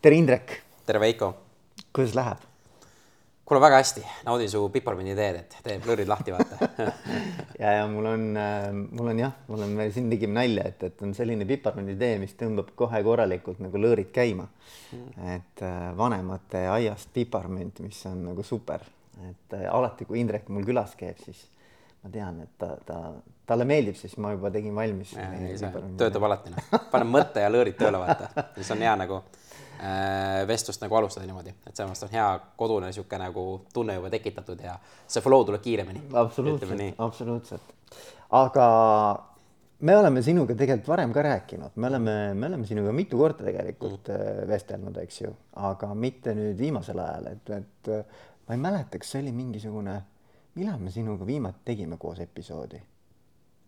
tere, Indrek. tere, Veiko. kuidas läheb? kuule, väga hästi, naudin su piparmündi teed, et teeb lõõrid lahti, vaata ja, ja mul on äh,, mul on jah, mul on, me siin tegime nalja, et, et on selline piparmündi tee, mis tõmbab kohe korralikult nagu lõõrid käima mm.. et äh, vanemate aiast piparmünt, mis on nagu super, et äh, alati, kui Indrek mul külas käib, siis ma tean, et ta, ta, talle meeldib, siis ma juba tegin valmis. töötab alati, noh, paneb mõtte ja lõõrid tööle, vaata, siis on hea nagu Äh, vestlust nagu alustada niimoodi, et selles mõttes on hea kodune niisugune nagu tunne juba tekitatud ja see flow tuleb kiiremini. absoluutselt, absoluutselt. aga me oleme sinuga tegelikult varem ka rääkinud, me oleme, me oleme sinuga mitu korda tegelikult mm. vestelnud, eks ju, aga mitte nüüd viimasel ajal, et, et ma ei mäleta, kas see oli mingisugune, millal me sinuga viimati tegime koos episoodi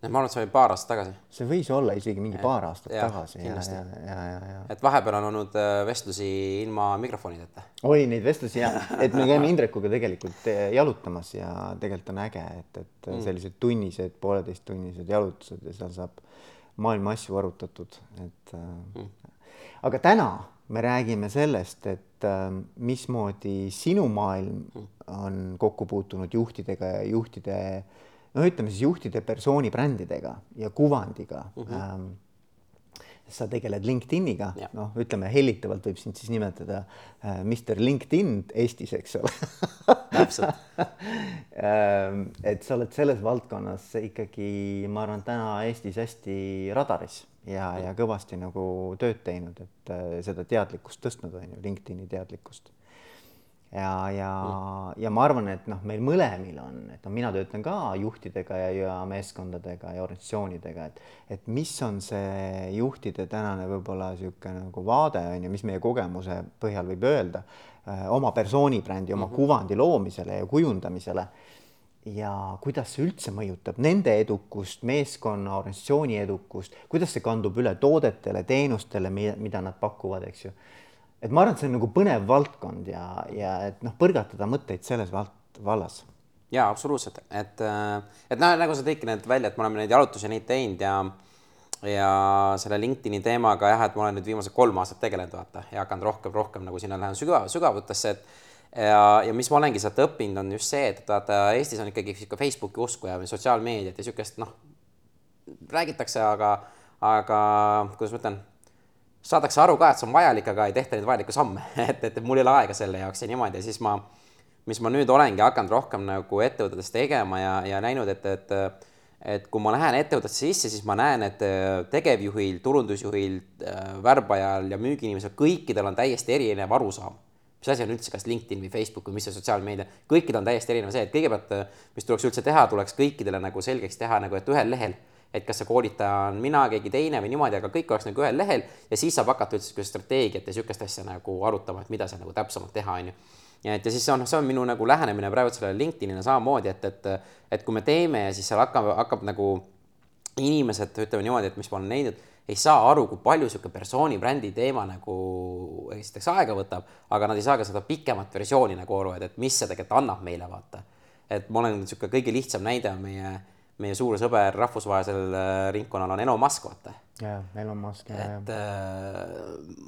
ma arvan, et see oli paar aastat tagasi. see võis olla isegi mingi ja, paar aastat ja, tagasi. ja, ja, ja, ja, ja. et vahepeal on olnud äh, vestlusi ilma mikrofonideta. oli neid vestlusi ja, et me käime Indrekuga tegelikult äh, jalutamas ja tegelikult on äge, et, et mm. sellised tunnised, pooleteisttunnised jalutused ja seal saab maailma asju arutatud, et äh, mm. aga täna me räägime sellest, et äh, mismoodi sinu maailm mm. On kokku puutunud juhtidega ja juhtide no ütleme siis juhtide persoonibrändidega ja kuvandiga. Mm. -hmm. Ähm, sa tegeled LinkedIniga, noh, ütleme hellitavalt võib sind siis nimetada äh, Mr LinkedIn Eestis, eks ole. Täpselt. Ähm, et sa oled selles valdkonnas ikkagi, ma arvan, täna Eestis hästi radaris ja, ja kõvasti nagu tööd teinud, et äh, seda teadlikkust tõstnud, on ju, LinkedIni teadlikkust ja, ja mm., ja ma arvan, et noh, meil mõlemil on, et noh, mina töötan ka juhtidega ja, ja meeskondadega ja organisatsioonidega, et, et mis on see juhtide tänane võib-olla niisugune nagu vaade on ju, mis meie kogemuse põhjal võib öelda äh, oma persoonibrändi, oma mm -hmm. kuvandi loomisele ja kujundamisele. ja kuidas see üldse mõjutab nende edukust, meeskonna, organisatsiooni edukust, kuidas see kandub üle toodetele, teenustele, mida nad pakuvad, eks ju et ma arvan, et see on nagu põnev valdkond ja, ja et noh, põrgatada mõtteid selles vald-, vallas. ja absoluutselt, et, et noh, nagu sa tõidki need välja, et me oleme neid jalutusi neid teinud ja ja selle LinkedIni teemaga jah, et ma olen nüüd viimased kolm aastat tegelenud, vaata, ja hakanud rohkem, rohkem nagu sinna lähen sügav, sügavutesse, et ja, ja mis ma olengi sealt õppinud, on just see, et vaata Eestis on ikkagi sihuke Facebooki usku ja sotsiaalmeediat ja sihukest noh, räägitakse, aga, aga kuidas ma ütlen saadakse aru ka, et see on vajalik, aga ei tehta neid vajalikke samme et, et mul ei ole aega selle jaoks ja niimoodi ja siis ma, mis ma nüüd olengi hakanud rohkem nagu ettevõtetes tegema ja, ja näinud, et, et et kui ma lähen ettevõttesse sisse, siis ma näen, et tegevjuhil, turundusjuhil, värbajal ja müügiinimesel, kõikidel on täiesti erinev arusaam. mis asi on üldse, kas LinkedIn või Facebook või mis see sotsiaalmeedia, kõikidel on täiesti erinev see, et kõigepealt, mis tuleks üldse teha, tuleks kõikidele nagu selgeks teha nagu, et ühel lehel et kas see koolitaja on mina, keegi teine või niimoodi, aga kõik oleks nagu ühel lehel ja siis saab hakata üldse strateegiat ja sihukest asja nagu arutama, et mida seal nagu täpsemalt teha, on ju. ja et ja siis on, see on minu nagu lähenemine praegu sellele LinkedInile samamoodi, et, et, et kui me teeme ja siis seal hakkab, hakkab nagu inimesed, ütleme niimoodi, et mis ma olen näinud, ei saa aru, kui palju sihuke persooni brändi teema nagu esiteks aega võtab, aga nad ei saa ka seda pikemat versiooni nagu aru, et, et mis see tegelikult annab meile, vaata. et ma olen niisugune kõige lihtsam näide on meie meie suur sõber rahvusvahelisel äh, ringkonnal on Elon Musk, vaata. jaa, Elon Musk, jaa. et äh,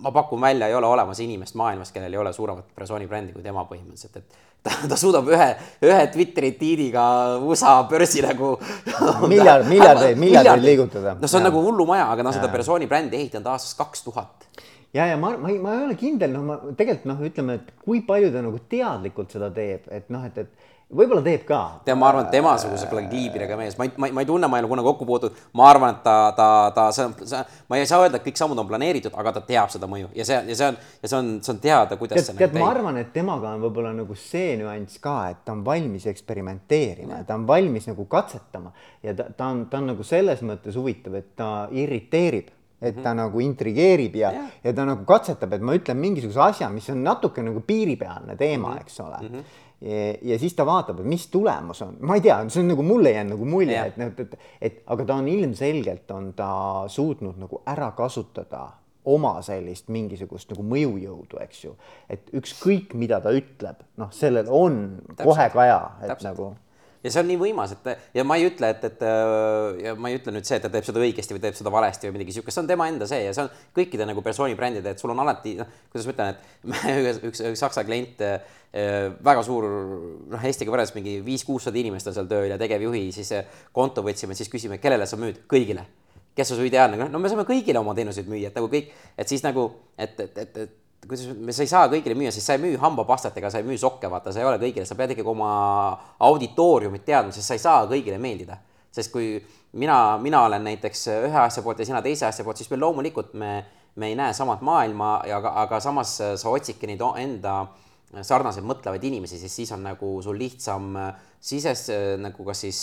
ma pakun välja, ei ole olemas inimest maailmas, kellel ei ole suuremat persoonibrändi kui tema põhimõtteliselt, et ta, ta suudab ühe, ühe Twitteri tiidiga USA börsi nagu miljard, miljardeid, miljardeid liigutada. no see on ja. nagu hullumaja, aga noh, seda persoonibrändi ehitanud aastast kaks tuhat ja, ja ma, ma ei, ma ei ole kindel, noh, ma tegelikult noh, ütleme, et kui palju ta nagu teadlikult seda teeb, et noh, et, et võib-olla teeb ka. tead, ma arvan, et temasuguse kliibidega mees, ma ei, ma ei, ma ei tunne, ma ei ole kunagi kokku puutunud, ma arvan, et ta, ta, ta, see on, see, ma ei saa öelda, et kõik sammud on planeeritud, aga ta teab seda mõju ja see, ja see on, ja see on, see on teada, kuidas tead, see tead, ma arvan, et temaga on võib-olla nagu see nüanss ka, et ta on valmis eksperimenteerima ja ta on valmis nagu katsetama ja ta, ta on, ta on nagu selles mõttes huvitav, et ta irriteerib et ta -hmm. nagu intrigeerib ja, ja., ja ta nagu katsetab, et ma ütlen mingisuguse asja, mis on natuke nagu piiripealne teema mm, -hmm. eks ole mm. -hmm ja siis ta vaatab, et mis tulemus on, ma ei tea, see on nagu mulle jäänud nagu mulje, et noh, et, et, et aga ta on ilmselgelt on ta suutnud nagu ära kasutada oma sellist mingisugust nagu mõjujõudu, eks ju. et ükskõik, mida ta ütleb, noh, sellel on Täpselt. kohe kaja, et Täpselt. nagu ja see on nii võimas, et ja ma ei ütle, et, et ja ma ei ütle nüüd see, et ta teeb seda õigesti või teeb seda valesti või midagi siukest, see on tema enda see ja see on kõikide nagu persooni brändide, et sul on alati noh, kuidas ma ütlen, et üks, üks, üks saksa klient väga suur, noh, Eestiga võrreldes mingi viis-kuussada inimest on seal tööl ja tegevjuhi siis konto võtsime, siis küsime, kellele sa müüd, kõigile. Kes on su ideaalne, no me saame kõigile oma teenuseid müüa, et nagu kõik, et siis nagu, et, et, et, et kuidas, sa ei saa kõigile müüa, sest sa ei müü hambapastat ega sa ei müü sokke, vaata, sa ei ole kõigile, sa pead ikkagi oma auditooriumit teadma, sest sa ei saa kõigile meeldida. sest kui mina, mina olen näiteks ühe asja poolt ja sina teise asja poolt, siis me loomulikult me, me ei näe samat maailma aga, aga samas sa otsidki neid enda sarnaseid mõtlevaid inimesi, siis siis on nagu sul lihtsam sises nagu kas siis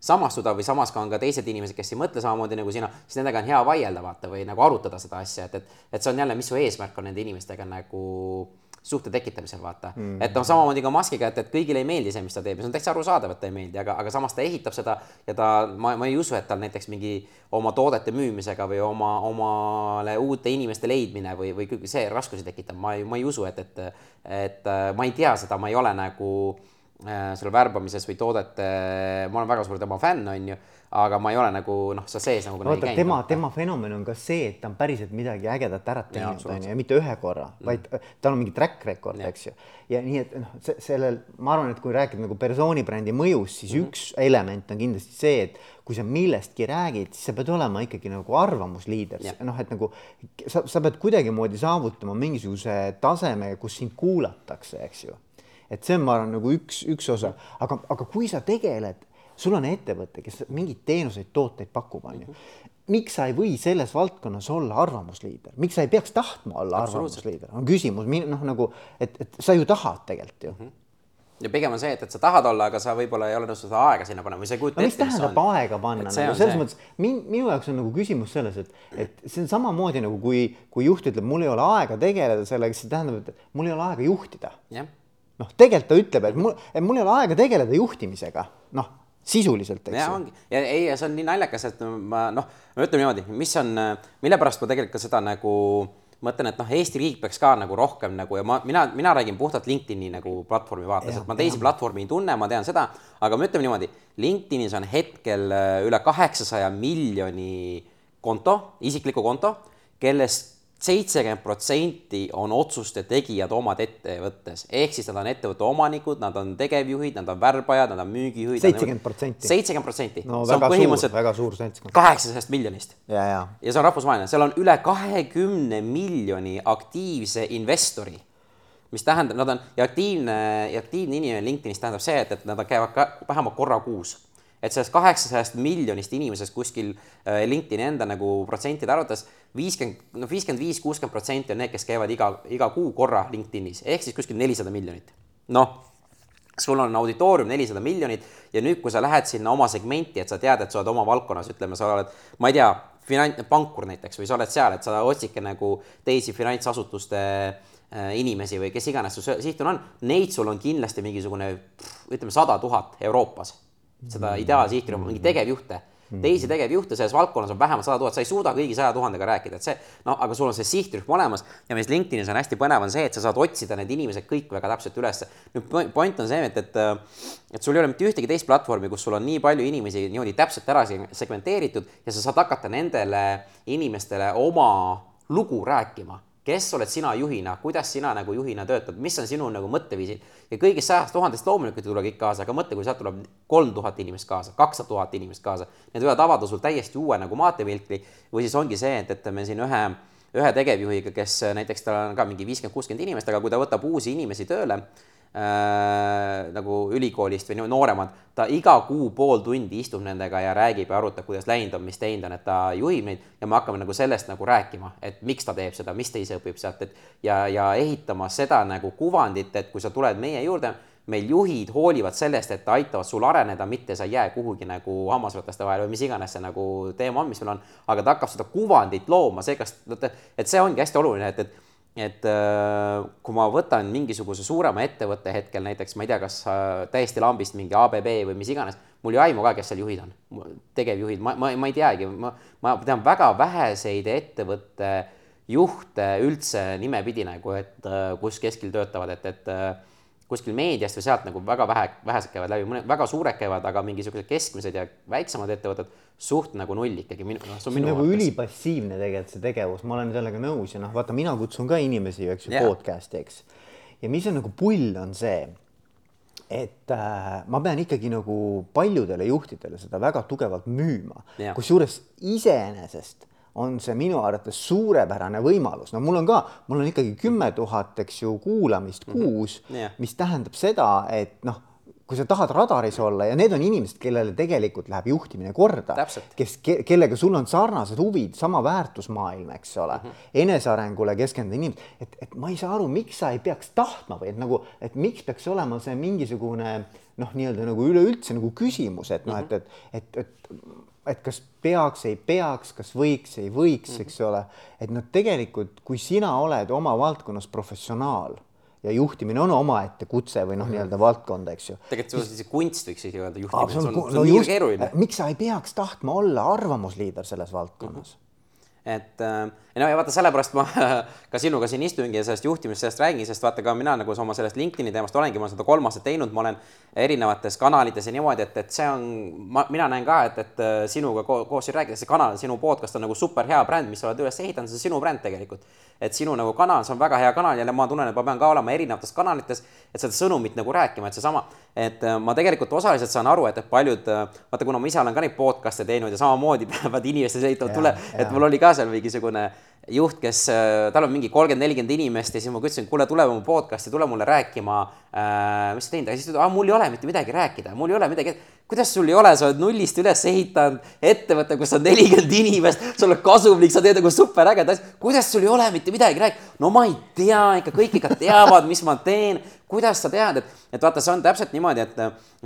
samastuda või samas ka on ka teised inimesed, kes ei mõtle samamoodi nagu sina, siis nendega on hea vaielda, vaata, või nagu arutada seda asja, et, et, et see on jälle, mis su eesmärk on nende inimestega nagu suhte tekitamisel, vaata mm. -hmm. et noh, samamoodi ka maskiga, et, et kõigile ei meeldi see, mis ta teeb ja see on täitsa arusaadav, et ta ei meeldi, aga, aga samas ta ehitab seda ja ta, ma, ma ei usu, et tal näiteks mingi oma toodete müümisega või oma, omale uute inimeste leidmine või, või see raskusi tekitab, ma ei, ma ei usu, et, et, et ma ei tea seda, ma ei ole nagu Äh, seal värbamises või toodete, ma olen väga suur tema fänn, on ju, aga ma ei ole nagu noh, sa sees nagu. vaata tema, tema fenomen on ka see, et ta on päriselt midagi ägedat ära teinud, on ju, ja mitte ühe korra mm., vaid tal on mingi track record, eks ju. ja nii, et noh, sellel, ma arvan, et kui rääkida nagu persooni brändi mõjust, siis mm -hmm. üks element on kindlasti see, et kui sa millestki räägid, siis sa pead olema ikkagi nagu arvamusliider, noh, et nagu sa, sa pead kuidagimoodi saavutama mingisuguse taseme, kus sind kuulatakse, eks ju et see on, ma arvan, nagu üks, üks osa, aga, aga kui sa tegeled, sul on ettevõte, kes mingeid teenuseid, tooteid pakub, on ju. miks sa ei või selles valdkonnas olla arvamusliider, miks sa ei peaks tahtma olla arvamusliider, on küsimus, noh nagu, et, et sa ju tahad tegelikult ju mm. -hmm ja pigem on see, et, et sa tahad olla, aga sa võib-olla ei ole nõus seda aega sinna panema või sa ei kujuta no, ette, mis tähendab aega panna, nagu selles see. mõttes min, minu jaoks on nagu küsimus selles, et, et see on samamoodi nagu kui, kui juht ütleb, mul ei ole aega tegeleda sellega, siis see tähendab, et mul ei ole aega juhtida. jah noh, tegelikult ta ütleb, et mul, et mul ei ole aega tegeleda juhtimisega, noh, sisuliselt, eks ju. ja ongi, ja ei, ja see on nii naljakas, et ma noh, no ütleme niimoodi, mis on, mille pärast ma tegelikult seda nagu mõtlen, et noh, Eesti riik peaks ka nagu rohkem nagu ja ma, mina, mina räägin puhtalt LinkedIn'i nagu platvormi vaates, et ma teisi platvormi ei tunne, ma tean seda, aga me ütleme niimoodi, LinkedInis on hetkel äh, üle kaheksasaja miljoni konto, isiklikku konto, kellest seitsekümmend protsenti on otsuste tegijad omad ettevõttes, ehk siis nad on ettevõtte omanikud, nad on tegevjuhid, nad on värbajad, nad on müügijuhid. seitsekümmend protsenti. seitsekümmend protsenti. no see väga suur, väga suur seltskond. kaheksasajast miljonist. ja, ja. ja see on rahvusvaheline, seal on üle kahekümne miljoni aktiivse investori mis tähendab, nad on ja aktiivne ja aktiivne inimene LinkedInis tähendab see, et, et nad käivad ka vähemalt korra kuus et sellest kaheksasajast miljonist inimesest kuskil äh, LinkedIni enda nagu protsentide arvates viiskümmend, no viiskümmend viis, kuuskümmend protsenti on need, kes käivad iga, iga kuu korra LinkedInis ehk siis kuskil nelisada miljonit. noh, sul on auditoorium nelisada miljonit ja nüüd, kui sa lähed sinna oma segmenti, et sa tead, et sa oled oma valdkonnas, ütleme, sa oled, ma ei tea, finants, pankur näiteks või sa oled seal, et sa otsidki nagu teisi finantsasutuste äh, inimesi või kes iganes su sihtturg on, neid sul on kindlasti mingisugune ütleme, sada tuhat Euroopas seda ideaalsihtrühma, mingi tegevjuhte. Teisi tegevjuhte selles valdkonnas on vähemalt sada tuhat, sa ei suuda kõigi saja tuhandega rääkida, et see noh, aga sul on see sihtrühm olemas ja mis LinkedInis on hästi põnev, on see, et sa saad otsida need inimesed kõik väga täpselt ülesse. nüüd point on see, et, et, et sul ei ole mitte ühtegi teist platvormi, kus sul on nii palju inimesi niimoodi täpselt ära segmenteeritud ja sa saad hakata nendele inimestele oma lugu rääkima kes oled sina juhina, kuidas sina nagu juhina töötad, mis on sinu nagu mõtteviisid ja kõigist sajast tuhandest loomulikult ei tule kõik kaasa, aga mõtle, kui sealt tuleb kolm tuhat inimest kaasa, kakssada tuhat inimest kaasa, need võivad avada sul täiesti uue nagu maantevälkli või siis ongi see, et, et me siin ühe ühe tegevjuhiga, kes näiteks tal on ka mingi viiskümmend, kuuskümmend inimest, aga kui ta võtab uusi inimesi tööle äh, nagu ülikoolist või nooremad, ta iga kuu pool tundi istub nendega ja räägib ja arutab, kuidas läinud on, mis teinud on, et ta juhib neid. Ja me hakkame nagu sellest nagu rääkima, et miks ta teeb seda, mis ta ise õpib sealt, et ja, ja ehitama seda nagu kuvandit, et kui sa tuled meie juurde, meil juhid hoolivad sellest, et aitavad sul areneda, mitte sa ei jää kuhugi nagu hammasrataste vahele või mis iganes see nagu teema on, mis meil on, aga ta hakkab seda kuvandit looma, see, kas, et see ongi hästi oluline, et, et et äh, kui ma võtan mingisuguse suurema ettevõtte hetkel näiteks, ma ei tea, kas äh, täiesti lambist mingi ABB või mis iganes, mul ei aimu ka, kes seal juhid on, tegevjuhid, ma, ma, ma ei teagi, ma, ma tean väga väheseid ettevõtte juhte üldse nimepidi nagu, et äh, kus keskil töötavad, et, et kuskil meediast või sealt nagu väga vähe, vähesed käivad läbi, mõned väga suured käivad, aga mingisugused keskmised ja väiksemad ettevõtted suht nagu null ikkagi. No, see on, see on nagu ülipassiivne tegelikult see tegevus, ma olen sellega nõus ja noh, vaata, mina kutsun ka inimesi, eks ju yeah., podcast'i, eks. ja mis on nagu pull, on see, et äh, ma pean ikkagi nagu paljudele juhtidele seda väga tugevalt müüma yeah., kusjuures iseenesest on see minu arvates suurepärane võimalus, no mul on ka, mul on ikkagi kümme tuhat, eks ju, kuulamist mhm. kuus mm, -hmm. yeah. mis tähendab seda, et noh, kui sa tahad radaris olla ja need on inimesed, kellele tegelikult läheb juhtimine korda, kes ke,, kellega sul on sarnased huvid, sama väärtusmaailm, eks ole mm, -hmm. enesearengule keskendunud inimesed, et, et ma ei saa aru, miks sa ei peaks tahtma või et nagu, et miks peaks olema see mingisugune noh, nii-öelda nagu üleüldse nagu küsimus, et noh, et, et, et, et et kas peaks, ei peaks, kas võiks, ei võiks eks ole, et noh, tegelikult kui sina oled oma valdkonnas professionaal ja juhtimine on omaette kutse või noh, mhm. nii-öelda valdkond, eks ju. tegelikult see kunst, võiks isegi öelda, juhtimine, see on, see on no nii keeruline. miks sa ei peaks tahtma olla arvamusliider selles valdkonnas mm? -hmm et äh, no ja vaata, sellepärast ma ka sinuga siin istungi ja sellest juhtimisest, sellest räägin, sest vaata ka mina nagu oma sellest LinkedIni teemast olengi, ma olen seda kolm aastat teinud, ma olen erinevates kanalites ja niimoodi, et, et see on, ma, mina näen ka, et, et äh, sinuga ko koos siin rääkides, see kanal, sinu podcast on nagu super hea bränd, mis sa oled üles ehitanud, see on sinu bränd tegelikult. et sinu nagu kanal, see on väga hea kanal, jälle ma tunnen, et ma pean ka olema erinevates kanalites, et seda sõnumit nagu rääkima, et seesama, et äh, ma tegelikult osaliselt saan aru, et, et paljud, vaata, kuna ma ise olen ka neid podcast'e teinud ja samamoodi peavad inimesed selgitama, tule, et mul oli ka seal mingisugune juht, kes, äh, tal on mingi kolmkümmend, nelikümmend inimest ja siis ma ütlesin, kuule, tule mu podcast'i, tule mulle rääkima äh,, mis sa teinud, ja siis ta ütles, mul ei ole mitte midagi rääkida, mul ei ole midagi, kuidas sul ei ole, sa oled nullist üles ehitanud ettevõtte, kus on nelikümmend inimest, sa oled kasumlik, sa teed nagu superägeda asja, kuidas sul ei ole mitte midagi rääkida? no ma ei tea, ikka kõik ikka teavad, mis ma teen, kuidas sa tead, et, et vaata, see on täpselt niimoodi, et,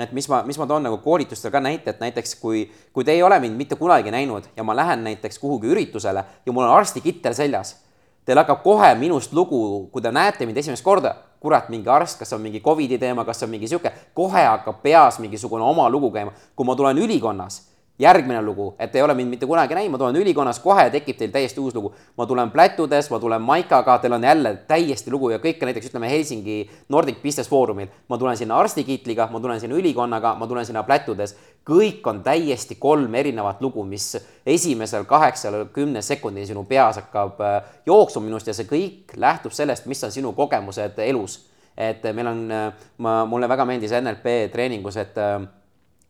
et mis ma, mis ma toon nagu koolitustel ka näite, et näiteks kui, kui te ei ole mind mitte kunagi näinud ja ma lähen näiteks kuhugi üritusele ja mul on arstikittel seljas, teil hakkab kohe minust lugu, kui te näete mind esimest korda kurat, mingi arst, kas on mingi Covidi teema, kas on mingi sihuke, kohe hakkab peas mingisugune oma lugu käima. kui ma tulen ülikonnas, järgmine lugu, et ei ole mind mitte kunagi näinud, ma tulen ülikonnas, kohe tekib teil täiesti uus lugu. ma tulen plätudes, ma tulen Maikaga, teil on jälle täiesti lugu ja kõike näiteks ütleme Helsingi Nordic Business Forumil. ma tulen sinna arstikiitliga, ma tulen sinna ülikonnaga, ma tulen sinna plätudes kõik on täiesti kolm erinevat lugu, mis esimesel kaheksal, kümne sekundil sinu peas hakkab äh, jooksma minust ja see kõik lähtub sellest, mis on sinu kogemused elus. et meil on, äh, ma, mulle väga meeldis NLP treeningus, et äh,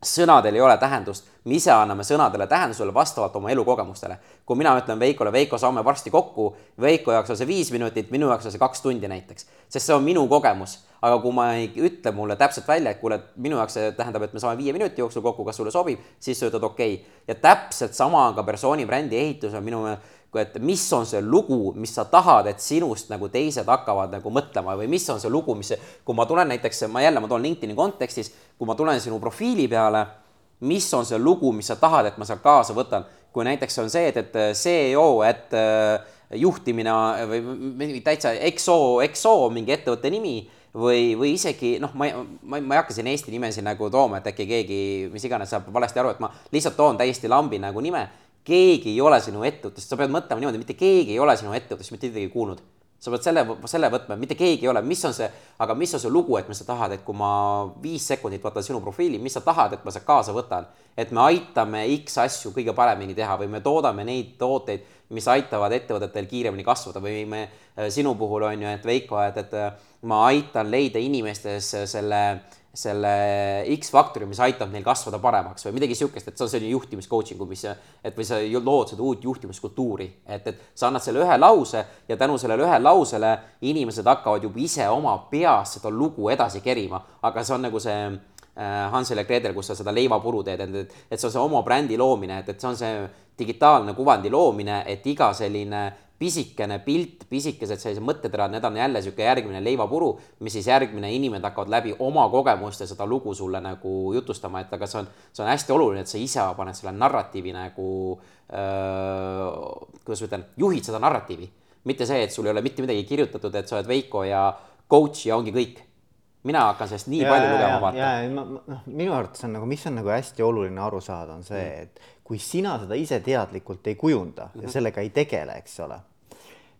sõnadel ei ole tähendust, me ise anname sõnadele tähendusele vastavalt oma elukogemustele. kui mina ütlen Veikole, Veiko, saame varsti kokku, Veiko jaoks on see viis minutit, minu jaoks on see kaks tundi näiteks, sest see on minu kogemus. aga kui ma ei ütle mulle täpselt välja, et kuule, minu jaoks see tähendab, et me saame viie minuti jooksul kokku, kas sulle sobib, siis sa ütled okei okay.. ja täpselt sama on ka persooni brändi ehitus on minu et mis on see lugu, mis sa tahad, et sinust nagu teised hakkavad nagu mõtlema või mis on see lugu, mis, kui ma tulen näiteks, ma jälle, ma toon LinkedIni kontekstis, kui ma tulen sinu profiili peale, mis on see lugu, mis sa tahad, et ma sealt kaasa võtan. kui näiteks on see, et, et CEO, et äh, juhtimine või täitsa XO, XO mingi ettevõtte nimi või, või isegi noh, ma, ma, ma ei hakka siin Eesti nimesid nagu tooma, et äkki keegi, mis iganes, saab valesti aru, et ma lihtsalt toon täiesti lambi nagu nime keegi ei ole sinu ettevõttest, sa pead mõtlema niimoodi, mitte keegi ei ole sinu ettevõttest mitte midagi kuulnud. sa pead selle, selle võtma, mitte keegi ei ole, mis on see, aga mis on see lugu, et mis sa tahad, et kui ma viis sekundit vaatan sinu profiili, mis sa tahad, et ma sealt kaasa võtan. et me aitame X asju kõige paremini teha või me toodame neid tooteid, mis aitavad ettevõtetel kiiremini kasvada või me sinu puhul on ju, et Veiko, et, et ma aitan leida inimestes selle selle X-faktori, mis aitab neil kasvada paremaks või midagi niisugust, et see on selline juhtimis coaching'u, mis, et või sa lood seda uut juhtimiskultuuri, et, et sa annad selle ühe lause ja tänu sellele ühe lausele inimesed hakkavad juba ise oma peas seda lugu edasi kerima, aga see on nagu see äh, Hansel ja Gretel, kus sa seda leivapuru teed, et, et, et see on see oma brändi loomine, et, et see on see digitaalne kuvandi loomine, et iga selline pisikene pilt, pisikesed sellised mõtteterad, need on jälle niisugune järgmine leivapuru, mis siis järgmine inimene hakkavad läbi oma kogemuste seda lugu sulle nagu jutustama, et aga see on, see on hästi oluline, et sa ise paned selle narratiivi nagu äh,, kuidas ma ütlen, juhid seda narratiivi. mitte see, et sul ei ole mitte midagi kirjutatud, et sa oled Veiko ja coach ja ongi kõik mina hakkan sellest nii ja, palju lugema, vaata. noh, minu arvates on nagu, mis on nagu hästi oluline aru saada, on see, et kui sina seda ise teadlikult ei kujunda mm -hmm. ja mhm. sellega ei tegele, eks ole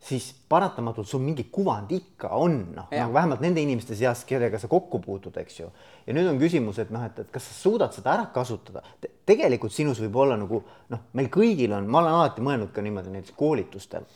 siis paratamatult sul mingi kuvand ikka on, noh, nagu vähemalt nende inimeste seas, kellega sa kokku puutud, eks ju. ja nüüd on küsimus, et noh, et, et kas sa suudad seda ära kasutada Te. tegelikult sinus võib olla nagu noh, meil kõigil on, ma olen alati mõelnud ka niimoodi näiteks koolitustel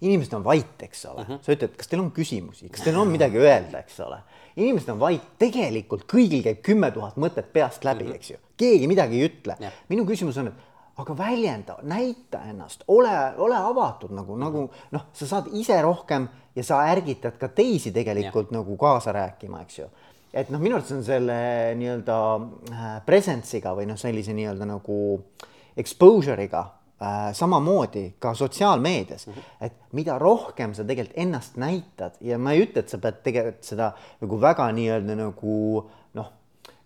inimesed on vait, eks ole uh, -huh. sa ütled, kas teil on küsimusi, kas teil on midagi öelda, eks ole. inimesed on vait, tegelikult kõigil käib kümme tuhat mõtet peast läbi uh, -huh. eks ju, keegi midagi ei ütle. minu küsimus on, et aga väljenda, näita ennast, ole, ole avatud nagu nagu noh, sa saad ise rohkem ja sa ärgitad ka teisi tegelikult ja. nagu kaasa rääkima, eks ju et noh, minu arvates on selle nii-öelda äh, presence'iga või noh, sellise nii-öelda nagu exposure'iga äh, samamoodi ka sotsiaalmeedias mm, -hmm. et mida rohkem sa tegelikult ennast näitad ja ma ei ütle, et sa pead tegelikult seda nagu väga nii-öelda nagu noh,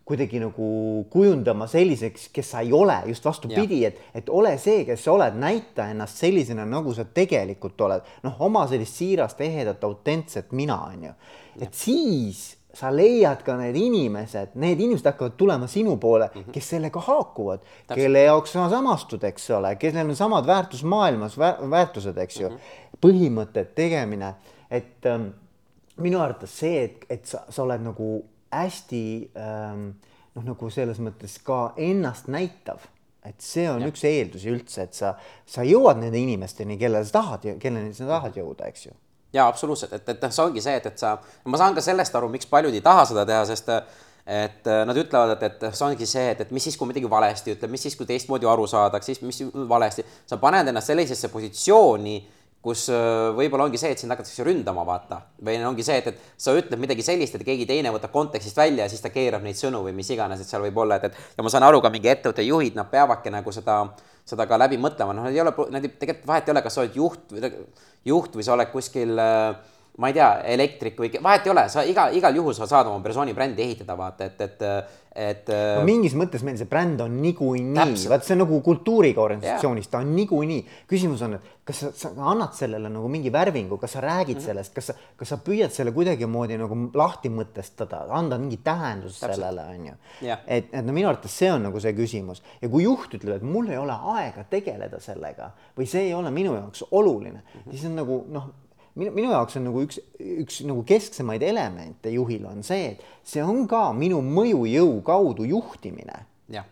kuidagi nagu kujundama selliseks, kes sa ei ole, just vastupidi, et, et ole see, kes sa oled, näita ennast sellisena, nagu sa tegelikult oled, noh, oma sellist siirast, ehedat, autentset mina, on ju. et siis sa leiad ka need inimesed, need inimesed hakkavad tulema sinu poole mm, -hmm. kes sellega haakuvad, kelle jaoks sa samastud, eks ole, kellel on samad väärtusmaailmas väär, väärtused, eks ju. Mm -hmm., põhimõtted, tegemine, et ähm, minu arvates see, et, et sa, sa oled nagu hästi ähm, noh, nagu selles mõttes ka ennast näitav et see on ja. üks eeldusi üldse, et sa, sa jõuad nende inimesteni, kellele sa tahad, kelleni sa tahad jõuda, eks ju jaa, absoluutselt, et, et noh, see ongi see, et, et sa, ma saan ka sellest aru, miks paljud ei taha seda teha, sest et nad ütlevad, et, et see ongi see, et, et mis siis, kui midagi valesti ütleb, mis siis, kui teistmoodi aru saadakse, siis mis valesti. sa paned ennast sellisesse positsiooni, kus võib-olla ongi see, et sind hakatakse ründama, vaata. või ongi see, et, et sa ütled midagi sellist, et keegi teine võtab kontekstist välja ja siis ta keerab neid sõnu või mis iganes, et seal võib olla, et, et ja ma saan aru ka mingi ettevõtte juhid, nad peavadki nagu seda seda ka läbi mõtlema, noh, nad ei ole, nad ei, tegelikult vahet ei ole, kas sa oled juht, juht või sa oled kuskil äh, ma ei tea, elektrik või vahet ei ole, sa iga, igal juhul sa saad oma persooni brändi ehitada, vaata, et, et, et no. mingis mõttes meil see bränd on niikuinii, vaat see on nagu kultuuriga organisatsioonis, ta on niikuinii. küsimus on, et kas sa, sa annad sellele nagu mingi värvingu, kas sa räägid mm -hmm. sellest, kas sa, kas sa püüad selle kuidagimoodi nagu lahti mõtestada, anda mingi tähendus Täpselt. sellele, on ju. et, et no minu arvates see on nagu see küsimus ja kui juht ütleb, et mul ei ole aega tegeleda sellega või see ei ole minu jaoks oluline mm, -hmm. siis on nagu noh minu, minu jaoks on nagu üks, üks nagu kesksemaid elemente juhil on see, et see on ka minu mõjujõu kaudu juhtimine. jah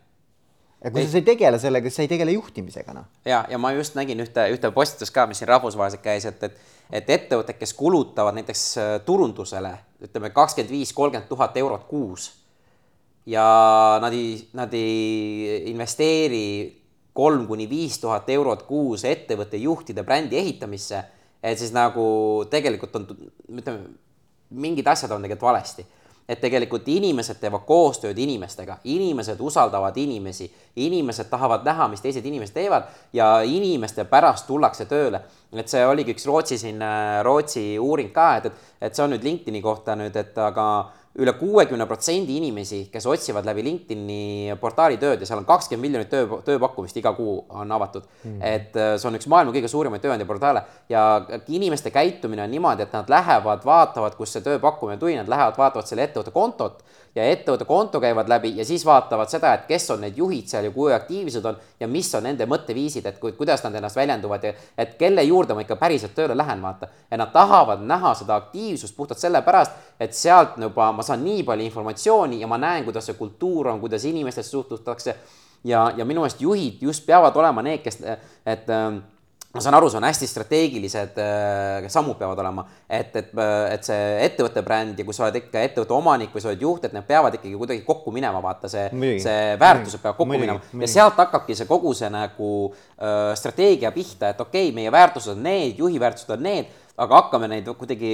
ja kui ei. sa ei tegele sellega, siis sa ei tegele juhtimisega, noh. ja, ja ma just nägin ühte, ühte postitust ka, mis siin rahvusvaheliselt käis, et, et, et ettevõtted, kes kulutavad näiteks äh, turundusele, ütleme kakskümmend viis, kolmkümmend tuhat eurot kuus ja nad ei, nad ei investeeri kolm kuni viis tuhat eurot kuus ettevõtte juhtide brändi ehitamisse et siis nagu tegelikult on, ütleme, mingid asjad on tegelikult valesti. et tegelikult inimesed teevad koostööd inimestega, inimesed usaldavad inimesi, inimesed tahavad näha, mis teised inimesed teevad ja inimeste pärast tullakse tööle. et see oligi üks Rootsi siin, Rootsi uuring ka, et, et, et see on nüüd LinkedIni kohta nüüd, et aga üle kuuekümne protsendi inimesi, kes otsivad läbi LinkedIni portaali tööd ja seal on kakskümmend miljonit töö, tööpakkumist iga kuu on avatud. Mm.. et äh, see on üks maailma kõige suurimaid tööandjaportaale ja inimeste käitumine on niimoodi, et nad lähevad, vaatavad, kust see tööpakkumine tuli, nad lähevad, vaatavad selle ettevõtte kontot ja ettevõtte konto käivad läbi ja siis vaatavad seda, et kes on need juhid seal ja kui aktiivsed on ja mis on nende mõtteviisid, et kui, kuidas nad ennast väljenduvad ja et kelle juurde ma ikka päriselt tööle lähen, vaata. ja nad tahavad näha seda aktiivsust puhtalt sellepärast, et sealt juba ma saan nii palju informatsiooni ja ma näen, kuidas see kultuur on, kuidas inimestesse suhtutakse. ja, ja minu meelest juhid just peavad olema need, kes, et ma saan aru, see on hästi strateegilised äh, sammud peavad olema, et, et, et see ettevõtte bränd ja kui sa oled ikka ettevõtte omanik või sa oled juht, et need peavad ikkagi kuidagi kokku minema, vaata see, see väärtused peavad kokku mõni, minema. Mõni. ja sealt hakkabki see kogu see nagu äh, strateegia pihta, et okei okay,, meie väärtused on need, juhi väärtused on need aga hakkame neid kuidagi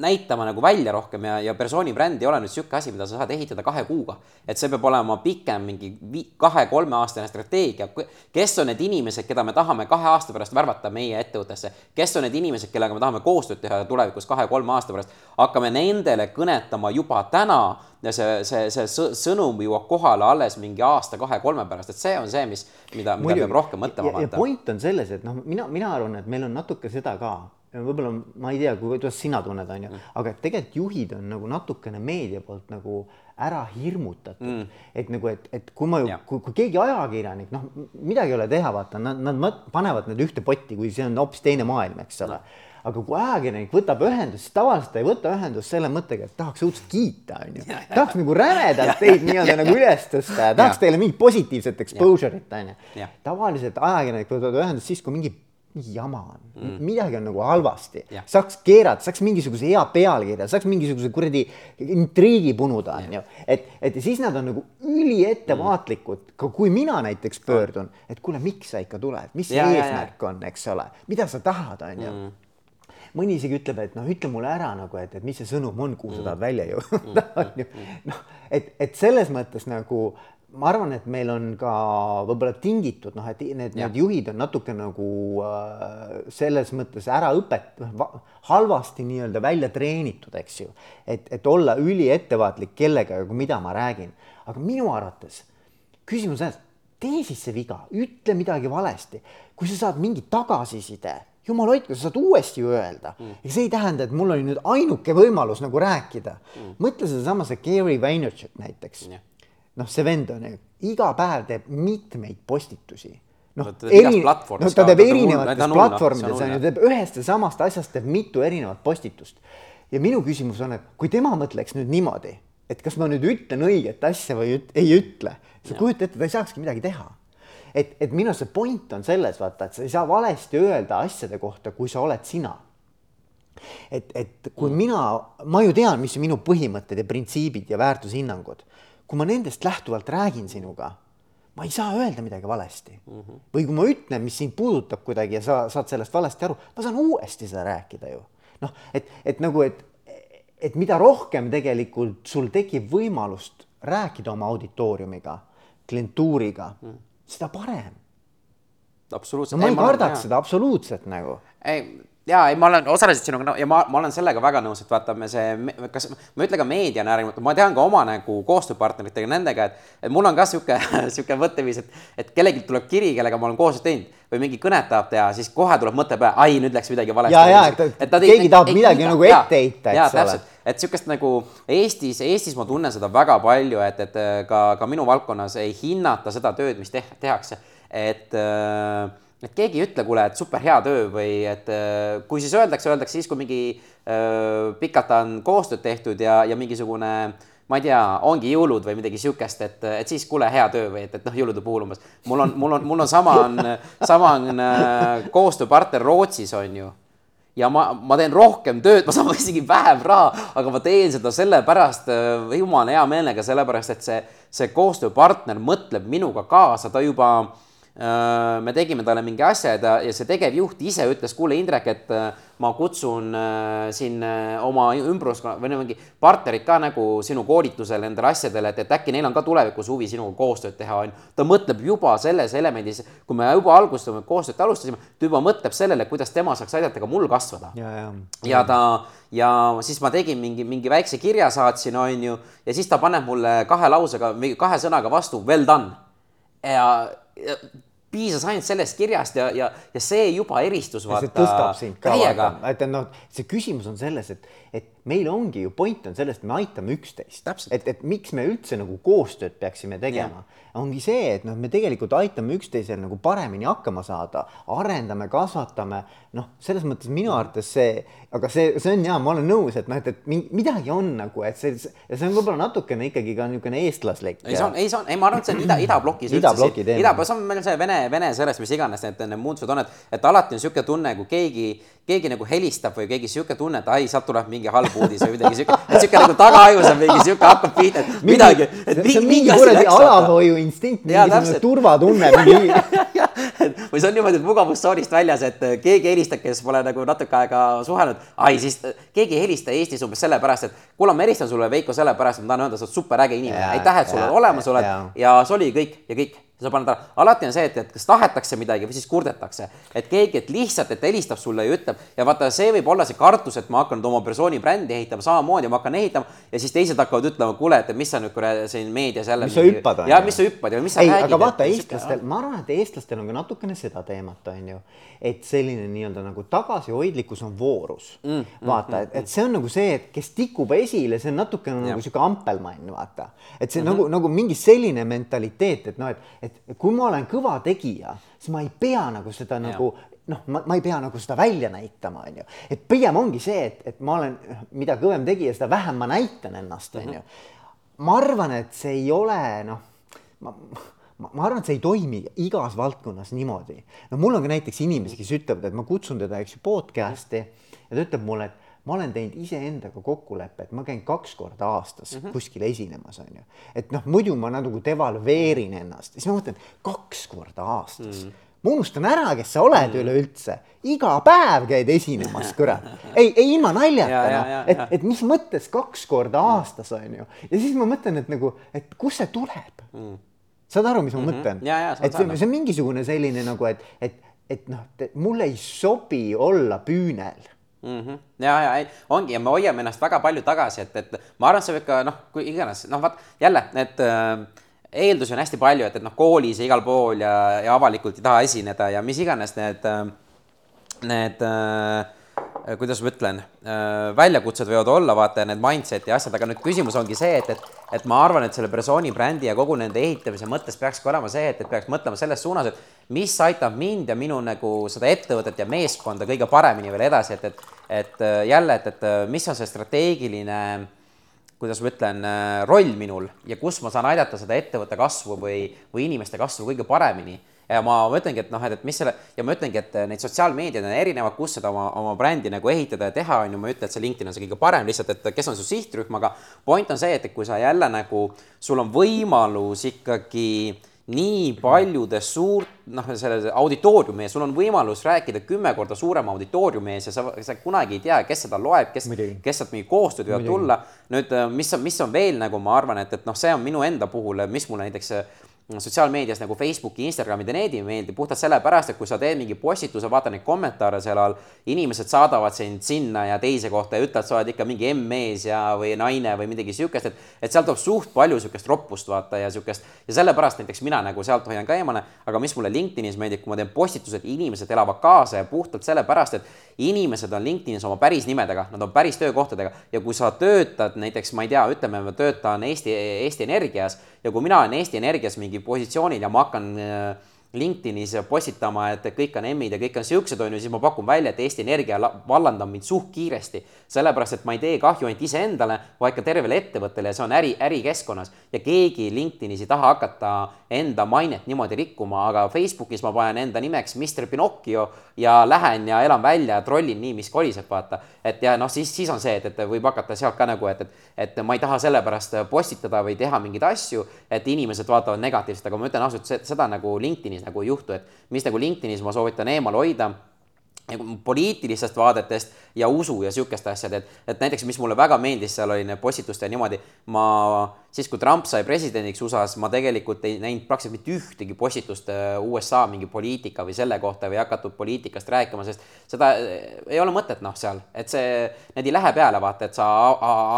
näitama nagu välja rohkem ja, ja persooni bränd ei ole nüüd niisugune asi, mida sa saad ehitada kahe kuuga. et see peab olema pikem, mingi kahe-kolmeaastane strateegia. kes on need inimesed, keda me tahame kahe aasta pärast värvata meie ettevõttesse, kes on need inimesed, kellega me tahame koostööd teha tulevikus kahe-kolme aasta pärast, hakkame nendele kõnetama juba täna ja see, see, see sõnum jõuab kohale alles mingi aasta-kahe-kolme pärast, et see on see, mis, mida, mida peab rohkem mõtlema. ja point on selles, et noh, mina, mina arvan, et meil on natuke seda ka võib-olla ma ei tea, kuidas sina tunned, onju, aga tegelikult juhid on nagu natukene meedia poolt nagu ära hirmutatud. Mm., et nagu, et, et kui ma ju, kui, kui keegi ajakirjanik, noh, midagi ei ole teha, vaata, nad, nad panevad need ühte potti, kui see on hoopis teine maailm, eks ole. No aga kui ajakirjanik võtab ühendust, siis tavaliselt ta ei võta ühendust selle mõttega, et tahaks õudselt kiita, onju. tahaks nagu rämedalt teid nii-öelda nagu üles tõsta ja tahaks teile mingit positiivset exposure'it, onju. tavaliselt ajakirjanik võtab ühendust siis, kui mingi mingi jama on. Mm., midagi on nagu halvasti, saaks keerata, saaks mingisuguse hea pealkirja, saaks mingisuguse kuradi intriigi punuda, onju. et, et ja siis nad on nagu üliettevaatlikud mm., ka kui mina näiteks pöördun, et kuule, miks sa ikka tuled, mis see eesmärk on, eks ole, mida sa tahad, onju? Mm. Mõni isegi ütleb, et noh, ütle mulle ära nagu, et, et mis see sõnum on, kuhu sa tahad välja jõuda, on ju. noh, et, et selles mõttes nagu ma arvan, et meil on ka võib-olla tingitud noh, et need, need juhid on natuke nagu äh, selles mõttes ära õpet-, noh, halvasti nii-öelda välja treenitud, eks ju. et, et olla üliettevaatlik kellegagi, mida ma räägin, aga minu arvates küsimus on tee siis see viga, ütle midagi valesti, kui sa saad mingi tagasiside jumal hoidku, sa saad uuesti öelda. Mm.. ja see ei tähenda, et mul oli nüüd ainuke võimalus nagu rääkida. Mm.. mõtle sedasama see Gary Vaynerchuk näiteks. Yeah.. Noh, see vend on ju, iga päev teeb mitmeid postitusi noh, eri, no ta teeb erinevates platvormides on ju, teeb ühest ja samast asjast teeb mitu erinevat postitust. ja minu küsimus on, et kui tema mõtleks nüüd niimoodi, et kas ma nüüd ütlen õiget asja või üt, ei ütle, sa kujuta ette, ta ei saakski midagi teha et, et minu arust see point on selles, vaata, et sa ei saa valesti öelda asjade kohta, kui sa oled sina. et, et kui mm. mina, ma ju tean, mis on minu põhimõtted ja printsiibid ja väärtushinnangud. Kui ma nendest lähtuvalt räägin sinuga, ma ei saa öelda midagi valesti mm. -hmm. või kui ma ütlen, mis sind puudutab kuidagi ja sa saad sellest valesti aru, ma saan uuesti seda rääkida ju. noh, et, et nagu, et, et mida rohkem tegelikult sul tekib võimalust rääkida oma auditooriumiga, klientuuriga mm seda parem. absoluutselt. no ma ei, ei kardaks seda absoluutselt nagu. ei, ja ei, ma olen osaliselt sinuga ja ma, ma olen sellega väga nõus, et vaata, me see, kas ma ei ütle ka meedia on äärmiselt, ma tean ka oma nagu koostööpartneritega nendega, et, et mul on ka sihuke, sihuke mõtteviis, et, et kellelgi tuleb kiri, kellega ma olen koostööd teinud või mingi kõnet tahab teha, siis kohe tuleb mõte peale, ai, nüüd läks midagi valesti. ja, ja, et, et keegi tahab ei, midagi nagu ette heita, eks ole. et sihukest nagu Eestis, Eestis ma tunnen seda väga palju, et, et ka, ka minu valdkonnas ei hinnata seda tööd, mis te, tehakse, et äh, et keegi ei ütle, kuule, et super hea töö või et äh, kui siis öeldakse, öeldakse siis, kui mingi äh, pikalt on koostööd tehtud ja, ja mingisugune ma ei tea, ongi jõulud või midagi sihukest, et, et siis kuule, hea töö või et, et noh, jõulude puhul umbes. mul on, mul on, mul on sama on, sama on äh, koostööpartner Rootsis on ju. ja ma, ma teen rohkem tööd, ma saan isegi vähem raha, aga ma teen seda sellepärast jumala hea meelega, sellepärast et see, see koostööpartner mõtleb minuga kaasa, ta juba me tegime talle mingi asja ja ta ja see tegevjuht ise ütles, kuule, Indrek, et äh, ma kutsun äh, siin oma ümbruskonna või mingi partnerid ka nagu sinu koolitusele nendele asjadele, et, et äkki neil on ka tulevikus huvi sinuga koostööd teha, on ju. ta mõtleb juba selles elemendis, kui me juba algustasime koostööd alustasime, ta juba mõtleb sellele, kuidas tema saaks aidata ka mul kasvada. ja, ja. ja ta ja siis ma tegin mingi, mingi väikse kirja saatsin, on ju, ja siis ta paneb mulle kahe lausega, kahe sõnaga vastu well done ja piisas ainult sellest kirjast ja, ja, ja see juba eristus. see tõstab sind ka, et noh, see küsimus on selles, et, et meil ongi ju point on selles, et me aitame üksteist. et, et miks me üldse nagu koostööd peaksime tegema, ongi see, et noh, me tegelikult aitame üksteisel nagu paremini hakkama saada, arendame, kasvatame, noh, selles mõttes minu arvates see, aga see, see on ja ma olen nõus, et noh, et, et midagi on nagu, et see see on võib-olla natukene ikkagi ka niisugune eestlaslik. ei, see on, ei, see on, ei, ma arvan, et see on ida, idablokis. idabloki teema. ida, see on meil see Vene, Vene sellest, mis iganes need, need muutused on, et, et alati on niisugune tunne, kui keegi keegi nagu helistab või keegi sihuke tunne, et ai, sealt tuleb mingi halb uudis või midagi sihuke, et sihuke nagu tagaajus on mingi sihuke hakkab pihta, et midagi. see on mingi kuradi alalhoiuinstinkt, mingisugune turvatunne mingi või see on niimoodi, et mugavustsoonist väljas, et keegi helistab, kes pole nagu natuke aega suhelnud, ai siis keegi ei helista Eestis umbes sellepärast, et kuule, ma helistan sulle, Veiko, sellepärast, et ma tahan öelda, sa oled superäge inimene, aitäh, et sul on olemas oled. ja, ja see oli kõik ja kõik sa paned ära, alati on see, et, et kas tahetakse midagi või siis kurdetakse, et keegi, et lihtsalt, et ta helistab sulle ja ütleb ja vaata, see võib olla see kartus, et ma hakkan oma persooni brändi ehitama samamoodi, ma hakkan ehitama ja siis teised hakkavad ütlema, kuule, et mis sa nüüd siin meedias jälle. mis sa hüppad. ja mis sa hüppad ja mis sa ei, räägid. aga vaata, eestlastel, ma arvan, et eestlastel on ka natukene seda teemat, on ju, et selline nii-öelda nagu tagasihoidlikkus on voorus mm,. vaata, et, et see on nagu see, et kes tikub esile, see on natukene nagu sihuke ampelmann, vaata. et see mm -hmm. nagu, nagu mingi selline mentaliteet, et noh, et, et kui ma olen kõva tegija, siis ma ei pea nagu seda ja. nagu noh, ma, ma ei pea nagu seda välja näitama, on ju. et pigem ongi see, et, et ma olen, mida kõvem tegija, seda vähem ma näitan ennast, on ju. ma arvan, et see ei ole noh, ma, ma, ma arvan, et see ei toimi igas valdkonnas niimoodi. no mul on ka näiteks inimesi, kes ütlevad, et ma kutsun teda, eks ju, podcast'i ja ta ütleb mulle, et ma olen teinud iseendaga kokkuleppe, et ma käin kaks korda aastas mm -hmm. kuskil esinemas, on ju. et noh, muidu ma nagu devalveerin ennast, siis ma mõtlen kaks korda aastas mm. -hmm ma unustan ära, kes sa oled mm. üleüldse, iga päev käid esinemas, kurat. ei, ei ilma naljata, noh, et, et mis mõttes kaks korda mm. aastas on ju. ja siis ma mõtlen, et nagu, et kust see tuleb mm.. saad aru, mis ma mm -hmm. mõtlen? et see, see on mingisugune selline nagu, et, et, et noh, mulle ei sobi olla püünel mm. -hmm. ja, ja ei, ongi ja me hoiame ennast väga palju tagasi, et, et ma arvan, see võib ka noh, kui iganes, noh, vaat jälle need äh, eeldusi on hästi palju, et, et noh, koolis ja igal pool ja, ja avalikult ei taha esineda ja mis iganes need, need kuidas ma ütlen, väljakutsed võivad olla, vaata, need mindset'i asjad, aga nüüd küsimus ongi see, et, et, et ma arvan, et selle persooni brändi ja kogu nende ehitamise mõttes peakski olema see, et, et peaks mõtlema selles suunas, et mis aitab mind ja minu nagu seda ettevõtet ja meeskonda kõige paremini veel edasi, et, et, et jälle, et, et mis on see strateegiline äh, kuidas ma ütlen, äh, roll minul ja kus ma saan aidata seda ettevõtte kasvu või, või inimeste kasvu kõige paremini. Ja ma, ütlengi, et noh, et, et mis selle ja ma ütlengi, et neid sotsiaalmeediaid on erinevad, kus seda oma, oma brändi nagu ehitada ja teha, on ju, ma ei ütle, et see LinkedIn on see kõige parem, lihtsalt, et kes on su sihtrühm, aga point on see, et kui sa jälle nagu, sul on võimalus ikkagi nii paljudes suurt, noh, selle auditooriumi ees, sul on võimalus rääkida kümme korda suurema auditooriumi ees ja sa, sa kunagi ei tea, kes seda loeb, kes, kes sealt mingi koostööd võivad tulla. nüüd, mis on, mis on veel nagu ma arvan, et, et noh, see on minu enda puhul, mis mulle näiteks sotsiaalmeedias nagu Facebooki, Instagrami ja need ei meeldi puhtalt sellepärast, et kui sa teed mingi postituse, vaata neid kommentaare seal all, inimesed saadavad sind sinna ja teise kohta ja ütlevad, sa oled ikka mingi M-mees ja, või naine või midagi sihukest, et, et sealt tuleb suht palju sihukest roppust vaata ja sihukest ja sellepärast näiteks mina nagu sealt hoian ka eemale, aga mis mulle LinkedInis meeldib, kui ma teen postitused, inimesed elavad kaasa ja puhtalt sellepärast, et inimesed on LinkedInis oma päris nimedega, nad on päris töökohtadega. Ja kui sa töötad näiteks, ma ei tea, ütleme, ma töötan Eesti, Eesti Energias ja kui mina olen Eesti Energias mingi positsioonil ja ma hakkan äh, LinkedInis postitama, et kõik on M-id ja kõik on siuksed, on ju, siis ma pakun välja, et Eesti Energia vallandab mind suht kiiresti. sellepärast, et ma ei tee kahju ainult iseendale, vaid ka tervele ettevõttele ja see on äri, ärikeskkonnas. ja keegi LinkedInis ei taha hakata enda mainet niimoodi rikkuma, aga Facebookis ma panen enda nimeks Mr Pinocchio ja lähen ja elan välja ja trollin nii, mis koliseb, vaata. Et ja noh, siis, siis on see, et, et võib hakata sealt ka nagu, et, et, et ma ei taha sellepärast postitada või teha mingeid asju, et inimesed vaatavad negatiivselt, aga ma ütlen ausalt, seda nagu LinkedInis nagu ei juhtu, et mis nagu LinkedInis ma soovitan eemal hoida nagu poliitilistest vaadetest ja usu ja sihukeste asjade, et, et näiteks, mis mulle väga meeldis, seal oli postituste niimoodi, ma siis, kui Trump sai presidendiks USA-s, ma tegelikult ei näinud praktiliselt mitte ühtegi postitust USA mingi poliitika või selle kohta või hakatud poliitikast rääkima, sest seda ei ole mõtet noh, seal, et see, need ei lähe peale, vaata, et sa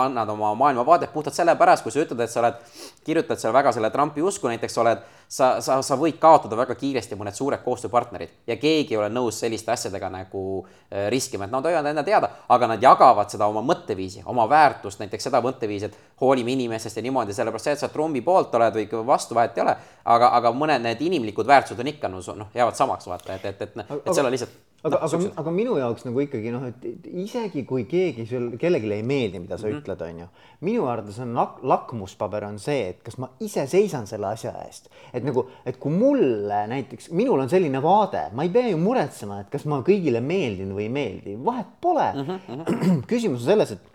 annad oma maailmavaadet puhtalt sellepärast, kui sa ütled, et sa oled, kirjutad seal väga selle Trumpi usku, näiteks oled, sa, sa, sa võid kaotada väga kiiresti mõned suured koostööpartnerid ja keegi ei ole nõus selliste asjadega nagu äh, riskima, et nad hoiavad enda teada, aga nad jagavad seda oma mõtteviisi, oma väärtust, näiteks seda mõtteviisi, et hoolime inimestest ja niimoodi sellepärast see, et sa Trumpi poolt oled või vastu, vahet ei ole, aga, aga mõned need inimlikud väärtused on ikka noh, jäävad samaks, vaata, et, et, et, et, et seal on lihtsalt aga aga, aga minu jaoks nagu ikkagi noh, et isegi kui keegi sul, kellelegi ei meeldi, mida sa mm -hmm. ütled, on ju. minu arvates on lak-, lakmuspaber on see, et kas ma ise seisan selle asja eest. et nagu, et kui mulle näiteks, minul on selline vaade, ma ei pea ju muretsema, et kas ma kõigile meeldin või ei meeldi, vahet pole mm. -hmm. küsimus on selles, et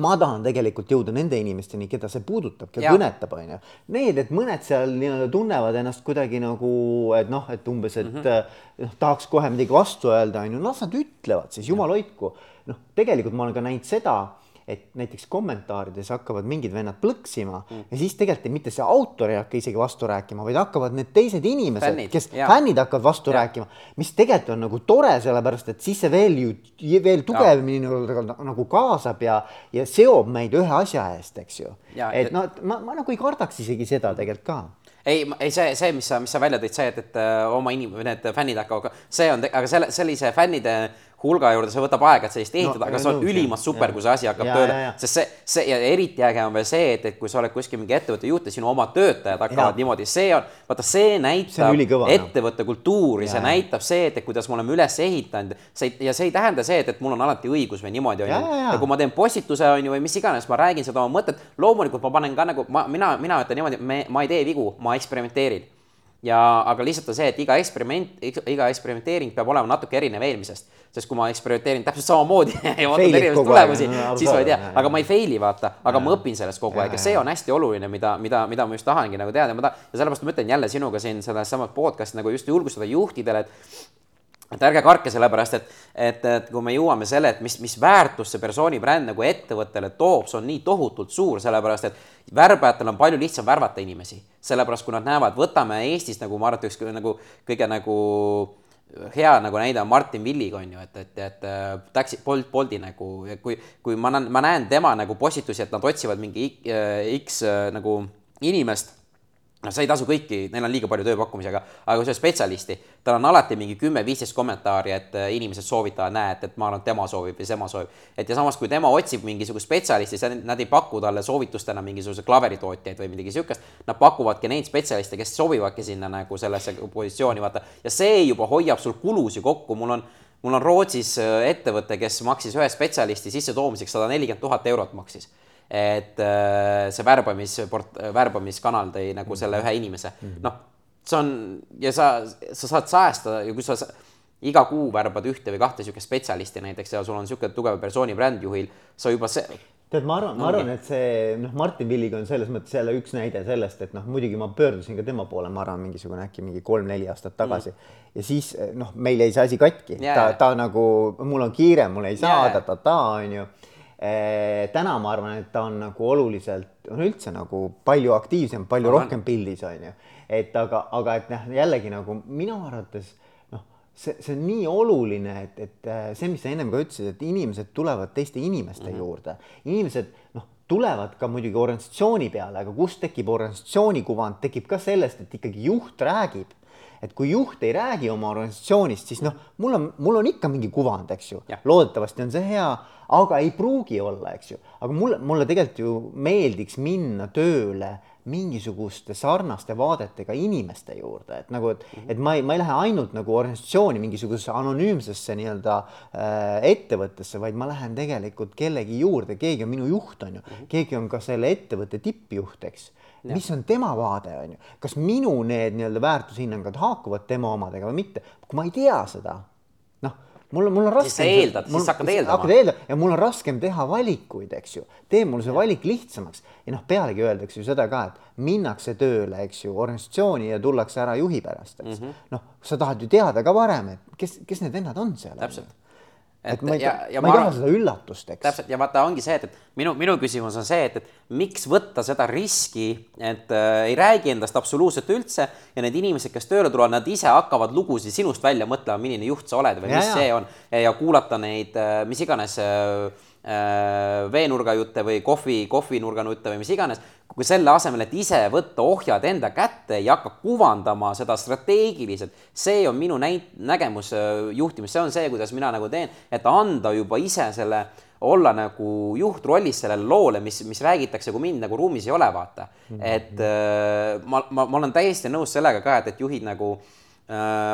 ma tahan tegelikult jõuda nende inimesteni, keda see puudutab, keda kõnetab, onju. Need, et mõned seal nii-öelda tunnevad ennast kuidagi nagu, et noh, et umbes, et mm -hmm. noh, tahaks kohe midagi vastu öelda, onju, las nad ütlevad siis, jumal hoidku. noh, tegelikult ma olen ka näinud seda et näiteks kommentaarides hakkavad mingid vennad plõksima mm. ja siis tegelikult mitte see autor ei hakka isegi vastu rääkima, vaid hakkavad need teised inimesed, kes ja. fännid hakkavad vastu ja. rääkima, mis tegelikult on nagu tore, sellepärast et siis see veel ju veel tugevamini nagu, nagu kaasab ja, ja seob meid ühe asja eest, eks ju. et noh, ma, ma nagu ei kardaks isegi seda tegelikult ka ei, ei see, see, mis sa, mis sa välja tõid, see, et, et äh, oma inim-, need fännid hakkavad, see on, aga selle, sellise fännide hulga juurde see võtab aega, et sellist ehitada no,, aga see on ülimalt super, kui see asi hakkab Jaa, tööle sest see, see ja eriti äge on veel see, et, et kui sa oled kuskil mingi ettevõtte juht ja sinu oma töötajad hakkavad Jaa. niimoodi, see on, vaata, see näitab ülikõva, noh. ettevõtte kultuuri, see näitab see, et, et kuidas me oleme üles ehitanud, see ja see ei tähenda see, et, et mul on alati õigus või niimoodi, on ju. Ja kui ma teen postituse, on ju, või mis iganes, ma räägin seda oma mõtet, loomulikult ma panen ka nagu, ma, mina, mina ütlen niimoodi, me, ma ei tee vigu, ma eksperimenteerin. Ja, aga lihtsalt on see, et iga eksperiment, iga eksperimenteering peab olema natuke erinev eelmisest. sest kui ma eksperimenteerin täpselt samamoodi ja Fail'id erinevaid tulemusi siis ma ei tea. aga ma ei fail'i vaata, aga Jaa. ma õpin sellest kogu aeg ja jaa, see on hästi oluline, mida, mida, mida ma just tahangi nagu teada, ma tahan, ja sellepärast ma ütlen jälle sinuga siin selles samas podcast'is nagu just julgustada juhtidele, et et ärge karke, sellepärast et, et, et kui me jõuame selle, et mis, mis väärtust see persooni bränd nagu ettevõttele toob, see on nii tohutult suur, sellepärast et värbajatel on palju lihtsam värvata inimesi. sellepärast, kui nad näevad, võtame Eestis nagu ma arvan, et üks nagu, kõige nagu hea nagu näide on Martin Villig, on ju, et, et, et äh, Taxi, Bolt, Bolti nagu, kui, kui ma näen, ma näen tema nagu postitusi, et nad otsivad mingi X, äh, X äh, nagu inimest noh, sa ei tasu kõiki, neil on liiga palju tööpakkumisi, aga, aga kui sa oled spetsialisti, tal on alati mingi kümme-viisteist kommentaari, et äh, inimesed soovitavad, näe, et, ma arvan, et tema soovib või tema soovib. et ja samas, kui tema otsib mingisugust spetsialisti, nad ei paku talle soovitustena mingisuguse klaveritootjaid või midagi niisugust, nad pakuvadki neid spetsialiste, kes sobivadki sinna nagu sellesse positsiooni, vaata. ja see juba hoiab sul kulusid kokku, mul on mul on Rootsis äh, ettevõte, kes maksis ühe spetsialisti sissetoomiseks sada nelikümmend tuhat eurot maksis et äh, see värbamisport-, värbamiskanal tõi nagu selle ühe inimese, noh, see on ja sa, sa saad säästa ja kui sa iga kuu värbad ühte või kahte niisugust spetsialisti näiteks ja sul on niisugune tugev persooni bränd juhil, sa juba see, tead, ma arvan, ma arvan, et see noh, Martin Villig on selles mõttes jälle üks näide sellest, et noh, muidugi ma pöördusin ka tema poole, ma arvan, mingisugune äkki mingi kolm-neli aastat tagasi mm. ja siis noh, meil jäi see asi katki Jaa, ta ta nagu mul on kiire, mul ei saa Jaa. ta-ta-ta onju. Täna ma arvan, et ta on nagu oluliselt, on üldse nagu palju aktiivsem, palju Arvan. rohkem pildis onju, et aga, aga et noh, jällegi nagu minu arvates noh, see, see on nii oluline, et, et äh, see, mis sa ennem ka ütlesid, et inimesed tulevad teiste inimeste mm -hmm. juurde, inimesed noh, tulevad ka muidugi organisatsiooni peale, aga kust tekib organisatsiooni kuvand, tekib ka sellest, et ikkagi juht räägib et kui juht ei räägi oma organisatsioonist, siis noh, mul on, mul on ikka mingi kuvand, eks ju. Loodetavasti on see hea, aga ei pruugi olla, eks ju, aga mulle, mulle tegelikult ju meeldiks minna tööle mingisuguste sarnaste vaadetega inimeste juurde, et nagu, et, et ma ei, ma ei lähe ainult nagu organisatsiooni mingisugusesse anonüümsesse nii-öelda äh, ettevõttesse, vaid ma lähen tegelikult kellegi juurde, keegi on minu juht, on ju, keegi on ka selle ettevõtte tippjuht, eks mis on tema vaade, on ju, kas minu need nii-öelda väärtushinnangud haakuvad tema omadega või mitte, kui ma ei tea seda, noh, mul on, mul on Siis sa eeldad, siis sa hakkad eeldama. hakkad eeldama ja mul on raskem teha valikuid, eks ju, tee mul see valik lihtsamaks ja noh, pealegi öeldakse ju seda ka, et minnakse tööle, eks ju, organisatsiooni ja tullakse ära juhi pärast, eks mm -hmm. noh, sa tahad ju teada ka varem, et kes, kes need vennad on seal. täpselt. Et ma ei, ja, ma ei taha seda üllatust, eks. täpselt ja vaata, ongi see, et, et minu, minu küsimus on see, et, et miks võtta seda riski, et äh, ei räägi endast absoluutselt üldse ja need inimesed, kes tööle tulevad, nad ise hakkavad lugusid sinust välja mõtlema, milline juht sa oled või Ja, mis ja. see on ja, ja kuulata neid äh, mis iganes äh, äh, veenurga jutte või kohvi, kohvinurga jutte või mis iganes, kui selle asemel, et ise võtta ohjad enda kätte ja hakka kuvandama seda strateegiliselt, see on minu näit-, nägemus äh, juhtimist, see on see, kuidas mina nagu teen, et anda juba ise selle, olla nagu juhtrollis sellele loole, mis, mis räägitakse, kui mind nagu ruumis ei ole, vaata. et äh, ma, ma, ma olen täiesti nõus sellega ka, et, et juhid nagu äh,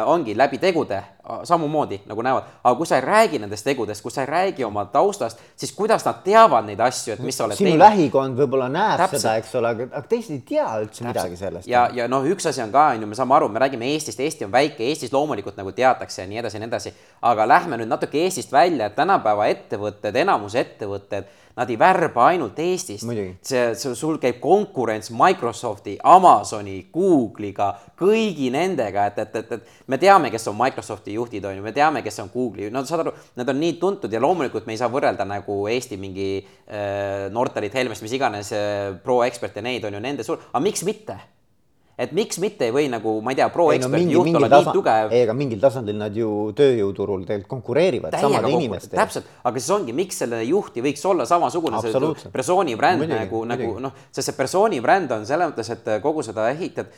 ongi läbi tegude äh, samamoodi nagu näevad, aga kui sa ei räägi nendest tegudest, kui sa ei räägi oma taustast, siis kuidas nad teavad neid asju, et mis sa oled sinu teinud? lähikond võib-olla näeb Täpselt. seda, eks ole, aga, teised ei tea üldse midagi sellest. ja, ja noh, üks asi on ka, on ju, me saame aru, me räägime Eestist, Eesti on väike, Eestis loomulikult nagu teatakse ja nii edasi ja nii edasi, aga lähme nüüd natuke Eestist välja, et tänapäeva ettevõtted, enamus ettevõtted, nad ei värba ainult Eestist. See, see, sul käib konkurents Microsofti, Amazoni, Google'iga, kõigi nendega, et, et, et, et me teame, kes on Microsofti juhtid, on ju, me teame, kes on Google'i, no saad aru, nad on nii tuntud ja loomulikult me ei saa võrrelda nagu Eesti mingi äh, Nortalit, Helmest, mis iganes äh, pro-ekspert ja neid on ju nende suur, aga miks mitte? Et miks mitte ei või nagu, ma ei tea, pro ei no juht olla nii tugev ei, aga mingil tasandil nad ju tööjõuturul tegelikult konkureerivad samade kokku- inimestega. täpselt, aga siis ongi, miks selle juht ei võiks olla samasugune, see persooni bränd Muidugi, nagu, nagu noh, sest see persooni bränd on selles mõttes, et kogu seda ehitad,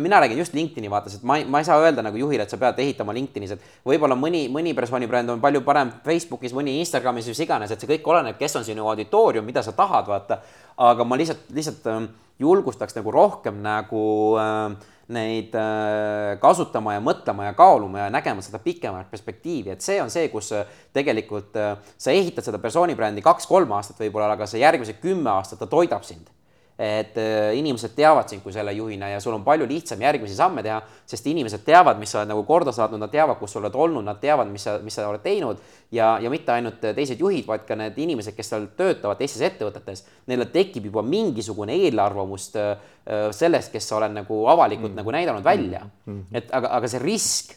mina räägin just LinkedIni vaates, et ma ei, ma ei saa öelda nagu juhile, et sa pead ehitama LinkedInis, et võib-olla mõni, mõni persooni bränd on palju parem Facebookis, mõni Instagramis, mis iganes, et see kõik oleneb, kes on sinu auditoorium, mida sa tahad, vaata. aga ma lihtsalt, lihtsalt ähm, julgustaks nagu rohkem nagu äh, neid äh, kasutama ja mõtlema ja kaaluma ja nägema seda pikemat perspektiivi, et see on see, kus äh, tegelikult äh, sa ehitad seda persooni brändi kaks-kolm aastat võib-olla, aga see järgmised kümme aastat ta toidab sind et äh, inimesed teavad sind kui selle juhina ja sul on palju lihtsam järgmisi samme teha, sest inimesed teavad, mis sa oled nagu korda saatnud, nad teavad, kus sa oled olnud, nad teavad, mis sa, mis sa oled teinud ja, ja mitte ainult teised juhid, vaid ka need inimesed, kes seal töötavad teistes ettevõtetes, neil tekib juba mingisugune eelarvamust äh, äh, sellest, kes sa oled nagu avalikult mm. nagu näidanud välja. Mm.. et aga, aga see risk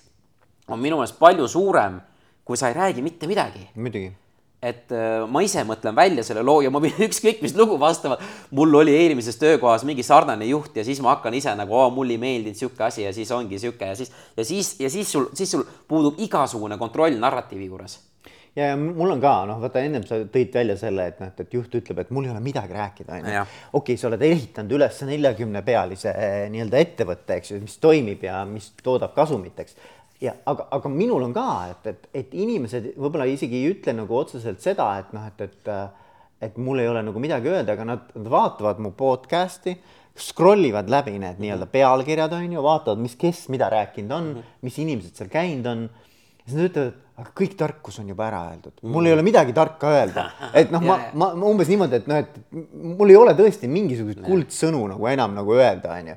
on minu meelest palju suurem, kui sa ei räägi mitte midagi. Muidugi et äh, ma ise mõtlen välja selle loo ja ma võin ükskõik mis lugu vastama. mul oli eelmises töökohas mingi sarnane juht ja siis ma hakkan ise nagu, mulle ei meeldinud sihuke asi ja siis ongi sihuke ja siis, ja siis, ja siis sul, siis sul puudub igasugune kontroll narratiivi juures. ja, ja mul on ka noh, vaata ennem sa tõid välja selle, et noh, et juht ütleb, et mul ei ole midagi rääkida, onju. okei, sa oled ehitanud üles neljakümne pealise eh, nii-öelda ettevõtte, eks ju, mis toimib ja mis toodab kasumit, eks ja aga, aga minul on ka, et, et, et inimesed võib-olla isegi ei ütle nagu otseselt seda, et noh, et, et et mul ei ole nagu midagi öelda, aga nad, nad vaatavad mu podcast'i, scroll ivad läbi need nii-öelda pealkirjad on ju, vaatavad, mis, kes mida rääkinud on mm, -hmm. mis inimesed seal käinud on. ja siis nad ütlevad, aga kõik tarkus on juba ära öeldud, mul mm -hmm. ei ole midagi tarka öelda, et noh, ma, ma, ma umbes niimoodi, et noh, et mul ei ole tõesti mingisuguseid kuldsõnu nagu enam nagu öelda, onju.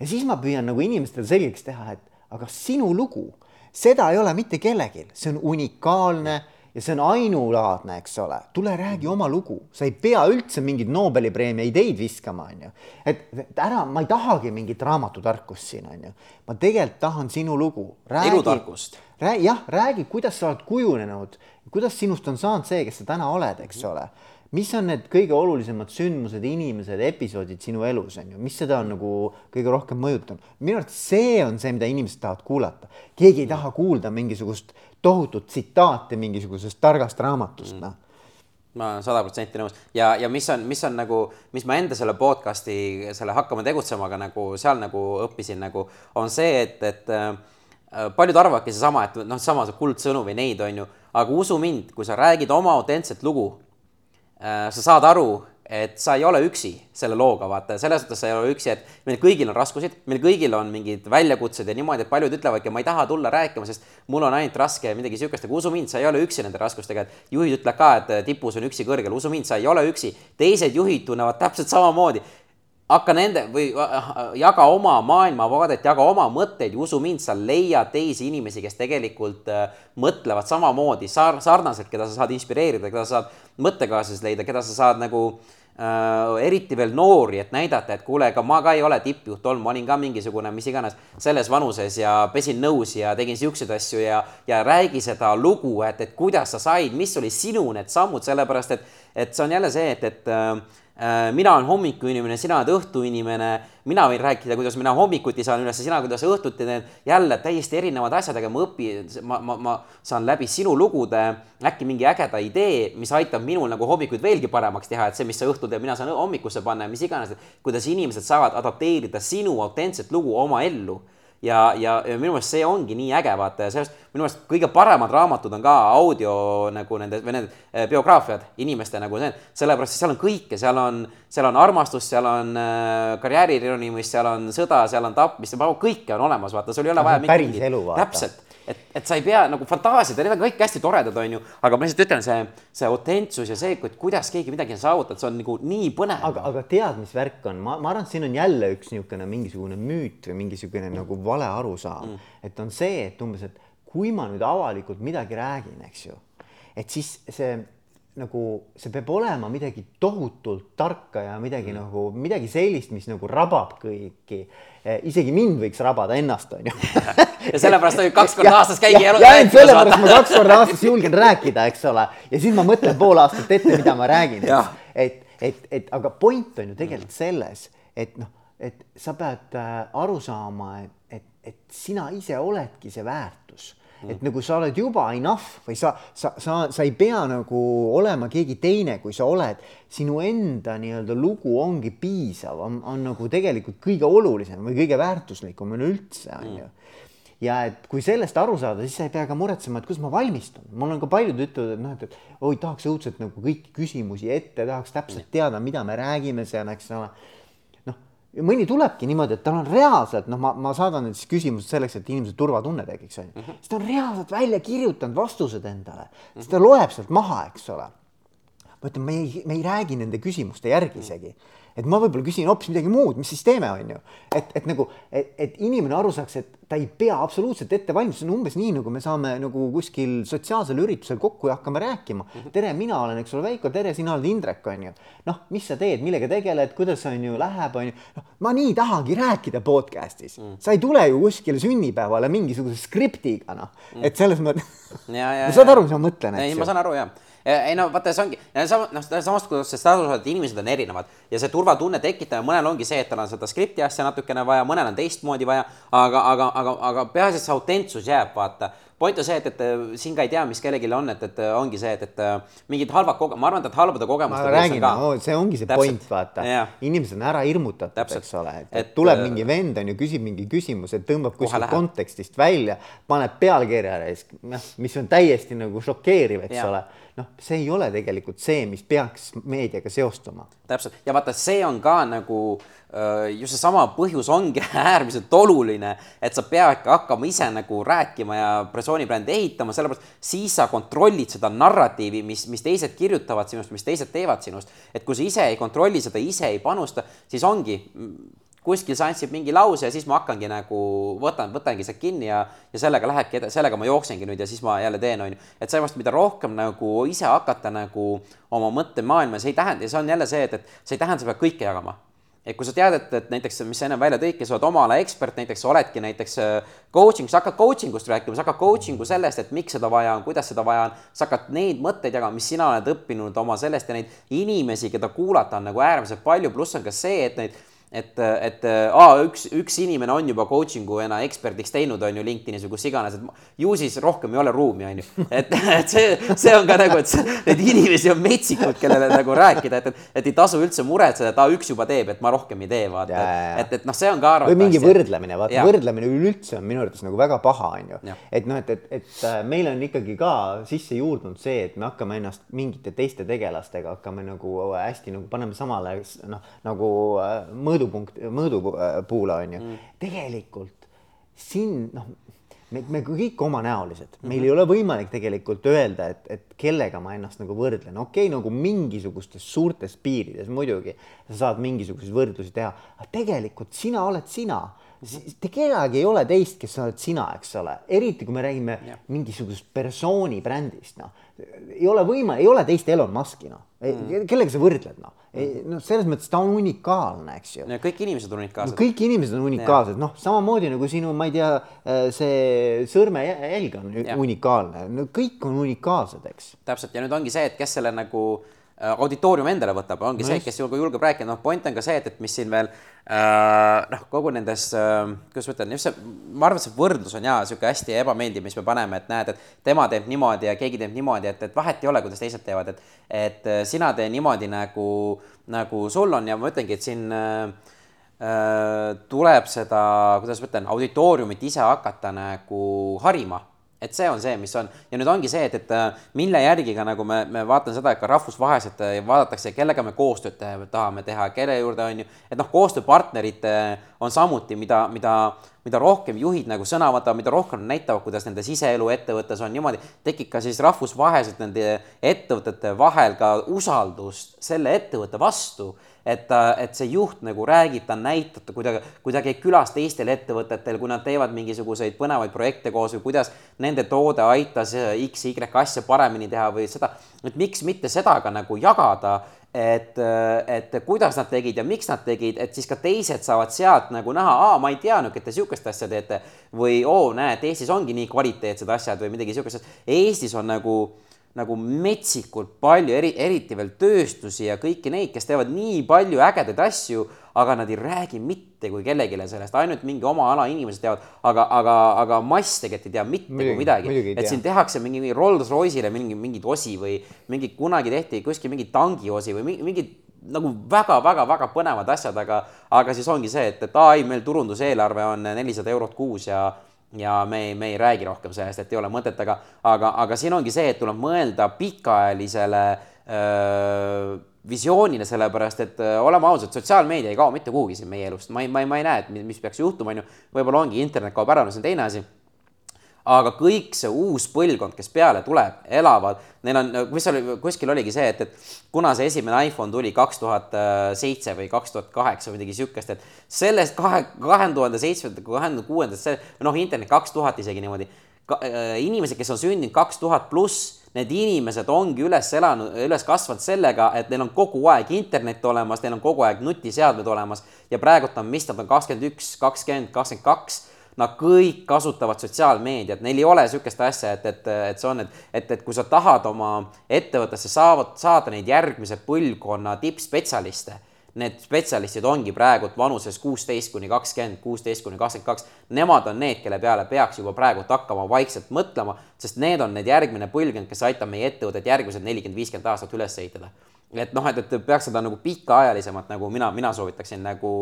ja siis ma püüan nagu inimestele selgeks teha, et aga sinu lugu, seda ei ole mitte kellelgi, see on unikaalne ja see on ainulaadne, eks ole, tule räägi oma lugu, sa ei pea üldse mingeid Nobeli preemia ideid viskama, onju. et, ära, ma ei tahagi mingit raamatutarkust siin, onju. ma tegelikult tahan sinu lugu. elutarkust. jah, räägi, kuidas sa oled kujunenud, kuidas sinust on saanud see, kes sa täna oled, eks ole mis on need kõige olulisemad sündmused, inimesed, episoodid sinu elus on ju, mis seda on nagu kõige rohkem mõjutanud? minu arvates see on see, mida inimesed tahavad kuulata. keegi ei taha kuulda mingisugust tohutut tsitaati mingisugusest targast raamatust, noh. Ma olen sada protsenti nõus. Ja, ja mis on, mis on nagu, mis ma enda selle podcast'i, selle Hakkame tegutsemaga nagu seal nagu õppisin nagu, on see, et, et äh, paljud arvavadki seesama, et noh, sama see kuldsõnu või neid, on ju, aga usu mind, kui sa räägid oma autentset lugu sa saad aru, et sa ei ole üksi selle looga, vaata, selles suhtes sa ei ole üksi, et meil kõigil on raskusid, meil kõigil on mingid väljakutsed ja niimoodi, et paljud ütlevadki, ma ei taha tulla rääkima, sest mul on ainult raske ja midagi sihukest, aga usu mind, sa ei ole üksi nende raskustega, et juhid ütlevad ka, et tipus on üksi kõrgel, usu mind, sa ei ole üksi, teised juhid tunnevad täpselt samamoodi hakka nende või jaga oma maailmavaadet, jaga oma mõtteid ja usu mind, sa leiad teisi inimesi, kes tegelikult äh, mõtlevad samamoodi sar-, sarnaselt, keda sa saad inspireerida, keda sa saad mõttekaaslasi leida, keda sa saad nagu äh, eriti veel noori, et näidata, et kuule, ega ma ka ei ole tippjuht olnud, ma olin ka mingisugune mis iganes selles vanuses ja pesin nõusi ja tegin siukseid asju ja, ja räägi seda lugu, et, et kuidas sa said, mis oli sinu need sammud, sellepärast et, et see on jälle see, et, et äh, mina olen hommikuinimene, sina oled õhtuinimene, mina võin rääkida, kuidas mina hommikuti saan üles, sina, kuidas õhtuti teen, jälle täiesti erinevad asjad, aga ma õpin, ma, ma, ma saan läbi sinu lugude äkki mingi ägeda idee, mis aitab minul nagu hommikuid veelgi paremaks teha, et see, mis sa õhtul teed, mina saan hommikusse panna ja mis iganes, et kuidas inimesed saavad adapteerida sinu autentset lugu oma ellu ja, ja, ja minu meelest see ongi nii äge, vaata ja sellest minu meelest kõige paremad raamatud on ka audio nagu nende või need eh, biograafiad inimeste nagu need, sellepärast seal on kõike, seal on, seal on armastus, seal on äh, karjäärironimis, seal on sõda, seal on tapmist, kõike on olemas, vaata, sul ei ole vaja. päris elu, vaata. täpselt et, et sa ei pea nagu fantaasiad ja need on kõik hästi toredad, on ju, aga ma lihtsalt ütlen, see, see autentsus ja see, kuidas keegi midagi on saavutanud, see on nagu nii põnev. aga, aga tead, mis värk on, ma, ma arvan, et siin on jälle üks niisugune mingisugune müüt või mingisugune nagu vale arusaam mm., et on see, et umbes, et kui ma nüüd avalikult midagi räägin, eks ju, et siis see nagu see peab olema midagi tohutult tarka ja midagi mm. nagu midagi sellist, mis nagu rabab kõiki. isegi mind võiks rabada ennast, onju. ja sellepärast võib kaks korda aastas käigi ja, ja ainult sellepärast ma kaks korda aastas julgen rääkida, eks ole, ja siis ma mõtlen pool aastat ette, mida ma räägin, et, et, et aga point on ju tegelikult selles, et noh et sa pead äh, aru saama, et, et, et sina ise oledki see väärtus et nagu sa oled juba enough või sa, sa, sa, sa ei pea nagu olema keegi teine, kui sa oled. sinu enda nii-öelda lugu ongi piisav, on, on nagu tegelikult kõige olulisem või kõige väärtuslikum üleüldse on ju. Ja et kui sellest aru saada, siis sa ei pea ka muretsema, et kuidas ma valmistun. mul on ka paljud ütlevad, et noh, et, et oi, tahaks õudselt nagu kõiki küsimusi ette, tahaks täpselt teada, mida me räägime seal, eks ole ja mõni tulebki niimoodi, et tal on reaalselt, noh, ma, ma saadan need siis küsimused selleks, et inimesel turvatunne tekiks, onju. Mhm. siis ta on reaalselt välja kirjutanud vastused endale, siis ta loeb sealt maha, eks ole. ma ütlen, me ei, me ei räägi nende küsimuste järgi isegi et ma võib-olla küsin hoopis midagi muud, mis siis teeme, on ju. et, et nagu, et, inimene aru saaks, et ta ei pea absoluutselt ette valmis, see on umbes nii, nagu me saame nagu kuskil sotsiaalsel üritusel kokku ja hakkame rääkima. tere, mina olen, eks ole, Veiko, tere, sina oled Indrek, on ju. noh, mis sa teed, millega tegeled, kuidas on ju läheb, on ju. noh, ma nii tahangi rääkida podcast'is mm., sa ei tule ju kuskile sünnipäevale mingisuguse skriptiga, noh mm., et selles mõttes. saad aru, mis ma mõtlen? ei, ma saan aru, jah ei no vaata, see ongi, noh, samast, kuidas sa aru saad, inimesed on erinevad ja see turvatunne tekitamine, mõnel ongi see, et tal on seda skripti asja natukene vaja, mõnel on teistmoodi vaja, aga, aga, aga, aga peaasi, et see autentsus jääb, vaata point on see, et, et siin ka ei tea, mis kellelgi on, et, et ongi see, et, et mingid halvad koge-, ma arvan, et halbade kogemuste. ma räägin, no, see ongi see Täpselt. point, vaata. inimesed on ära hirmutatud, eks ole, et, tuleb mingi vend on ju, küsib mingi küsimuse, tõmbab kuskilt kontekstist välja, paneb pealkirja, noh, mis on täiesti nagu šokeeriv, eks ja. ole noh, see ei ole tegelikult see, mis peaks meediaga seostuma. täpselt ja vaata, see on ka nagu just seesama põhjus ongi äärmiselt oluline, et sa peadki hakkama ise nagu rääkima ja persoonibrändi ehitama, sellepärast siis sa kontrollid seda narratiivi, mis, mis teised kirjutavad sinust, mis teised teevad sinust. et kui sa ise ei kontrolli seda, ise ei panusta, siis ongi kuskil sa andsid mingi lause ja siis ma hakkangi nagu võtan, võtangi sealt kinni ja, ja sellega lähebki sellega ma jooksengi nüüd ja siis ma jälle teen, on ju. et sellepärast, mida rohkem nagu ise hakata nagu oma mõttemaailma, see ei tähenda, see on jälle see, et, et see ei tähenda, sa pead kõike jagama et kui sa tead, et, et näiteks, mis sa ennem välja tõidki, sa oled oma ala ekspert, näiteks sa oledki näiteks äh, coaching, sa hakkad coaching ust rääkima, sa hakkad coaching'u sellest, et miks seda vaja on, kuidas seda vaja on, sa hakkad neid mõtteid jagama, mis sina oled õppinud oma sellest ja neid inimesi, keda kuulata on nagu äärmiselt palju, pluss on ka see, et neid et, et aa, üks, üks inimene on juba coaching'u ena eksperdiks teinud, on ju, LinkedInis või kus iganes, et ju siis rohkem ei ole ruumi, on ju. et, et see, see on ka nagu, et need inimesi on metsikud, kellele nagu rääkida, et, et, et ei tasu üldse muretseda, et aa, üks juba teeb, et ma rohkem ei tee, vaata. et, et noh, see on ka arvatavasti. või mingi võrdlemine, vaata võrdlemine üleüldse on minu arvates nagu väga paha, on ju. et noh, et, et, et äh, meil on ikkagi ka sisse juurdunud see, et me hakkame ennast mingite teiste tegelastega hakkame nagu hästi nagu paneme samale noh, nagu äh, mõõdu mõõdupunkt, mõõdupuule on ju mm.. tegelikult siin noh, me, me kõik omanäolised mm, -hmm. meil ei ole võimalik tegelikult öelda, et, et kellega ma ennast nagu võrdlen, okei okay,, nagu mingisugustes suurtes piirides muidugi sa saad mingisuguseid võrdlusi teha, aga tegelikult sina oled sina kedagi ei ole teist, kes sa oled sina, eks ole, eriti kui me räägime ja. mingisugusest persooni brändist, noh. ei ole võimalik, ei ole teist Elon Musk'i, noh mm.. kellega sa võrdled, noh noh, selles mõttes ta on unikaalne, eks ju. kõik inimesed on unikaalsed no,. kõik inimesed on unikaalsed, noh, samamoodi nagu sinu, ma ei tea, äh, see sõrmejälg on ja. unikaalne, no kõik on unikaalsed, eks. täpselt ja nüüd ongi see, et kes selle nagu Äh, auditoorium endale võtab, ongi no see, kes julgeb, julgeb rääkida, noh, point on ka see, et, et mis siin veel äh, noh, kogu nendes äh,, kuidas ma ütlen, just see, ma arvan, et see võrdlus on jaa, niisugune hästi ebameeldiv, mis me paneme, et näed, et tema teeb niimoodi ja keegi teeb niimoodi, et, et vahet ei ole, kuidas teised teevad, et et äh, sina tee niimoodi, nagu, nagu sul on ja ma ütlengi, et siin äh, äh tuleb seda, kuidas ma ütlen, auditooriumit ise hakata nagu harima et see on see, mis on. Ja nüüd ongi see, et, et äh, mille järgi ka nagu me, me vaatame seda, et ka rahvusvaheliselt äh, vaadatakse, kellega me koostööd tahame teha, kelle juurde on ju, et noh, koostööpartnerid äh, on samuti, mida, mida, mida rohkem juhid nagu sõna võtavad, mida rohkem näitavad, kuidas nende siseelu ettevõttes on niimoodi, tekib ka siis rahvusvaheliselt nende ettevõtete vahel ka usaldust selle ettevõtte vastu et, et see juht nagu räägib, ta näitab, ta kuidagi, kui ta käib külas teistel ettevõtetel, kui nad teevad mingisuguseid põnevaid projekte koos või kuidas nende toode aitas X, Y asja paremini teha või seda, et miks mitte seda ka nagu jagada, et, et kuidas nad tegid ja miks nad tegid, et siis ka teised saavad sealt nagu näha, aa, ma ei teadnudki, et te sihukest asja teete või oo, näed, Eestis ongi nii kvaliteetsed asjad või midagi sihukest. Eestis on nagu nagu metsikult palju, eri, eriti veel tööstusi ja kõiki neid, kes teevad nii palju ägedaid asju, aga nad ei räägi mitte kui kellelegi sellest, ainult mingi oma ala inimesed teavad, aga, aga, aga mass tegelikult ei tea mitte Muidugi, kui midagi. et siin tehakse mingi, mingi Rolls-Royce'ile mingi, mingid osi või mingi kunagi tehti kuskil mingi tangiosi või mingi, nagu väga-väga-väga põnevad asjad, aga, aga siis ongi see, et, et aa ei, meil turunduseelarve on nelisada eurot kuus ja ja me ei, me ei räägi rohkem sellest, et ei ole mõtet, aga, aga, aga siin ongi see, et tuleb mõelda pikaajalisele öö, visioonile, sellepärast et oleme ausad, sotsiaalmeedia ei kao mitte kuhugi siin meie elust, ma ei, ma ei, ma ei näe, et mi- mis peaks juhtuma, on ju, võib-olla ongi internet kaob ära, no see on teine asi aga kõik see uus põlvkond, kes peale tuleb, elavad, neil on, mis oli, kuskil oligi see, et, et kuna see esimene iPhone tuli kaks tuhat seitse või kaks tuhat kaheksa või midagi sihukest, et sellest kahe, kahe tuhande seitsmenda, kahe tuhande kuuendast, noh, internet kaks tuhat isegi niimoodi. inimesed, kes on sündinud kaks tuhat pluss, need inimesed ongi üles elanud, üles kasvanud sellega, et neil on kogu aeg internet olemas, neil on kogu aeg nutiseadmed olemas ja praegult on, mis nad on, kakskümmend üks, kakskümmend, kakskümmend kaks Nad kõik kasutavad sotsiaalmeediat, neil ei ole niisugust asja, et, et, et see on, et, et, et kui sa tahad oma ettevõttesse saavad, saada neid järgmise põlvkonna tippspetsialiste, need spetsialistid ongi praegu vanuses kuusteist kuni kakskümmend, kuusteist kuni kakskümmend kaks. Nemad on need, kelle peale peaks juba praegult hakkama vaikselt mõtlema, sest need on need järgmine põlvkond, kes aitab meie ettevõtet järgmised nelikümmend, viiskümmend aastat üles ehitada et noh, et, et peaks seda nagu pikaajalisemalt nagu mina, mina soovitaksin nagu,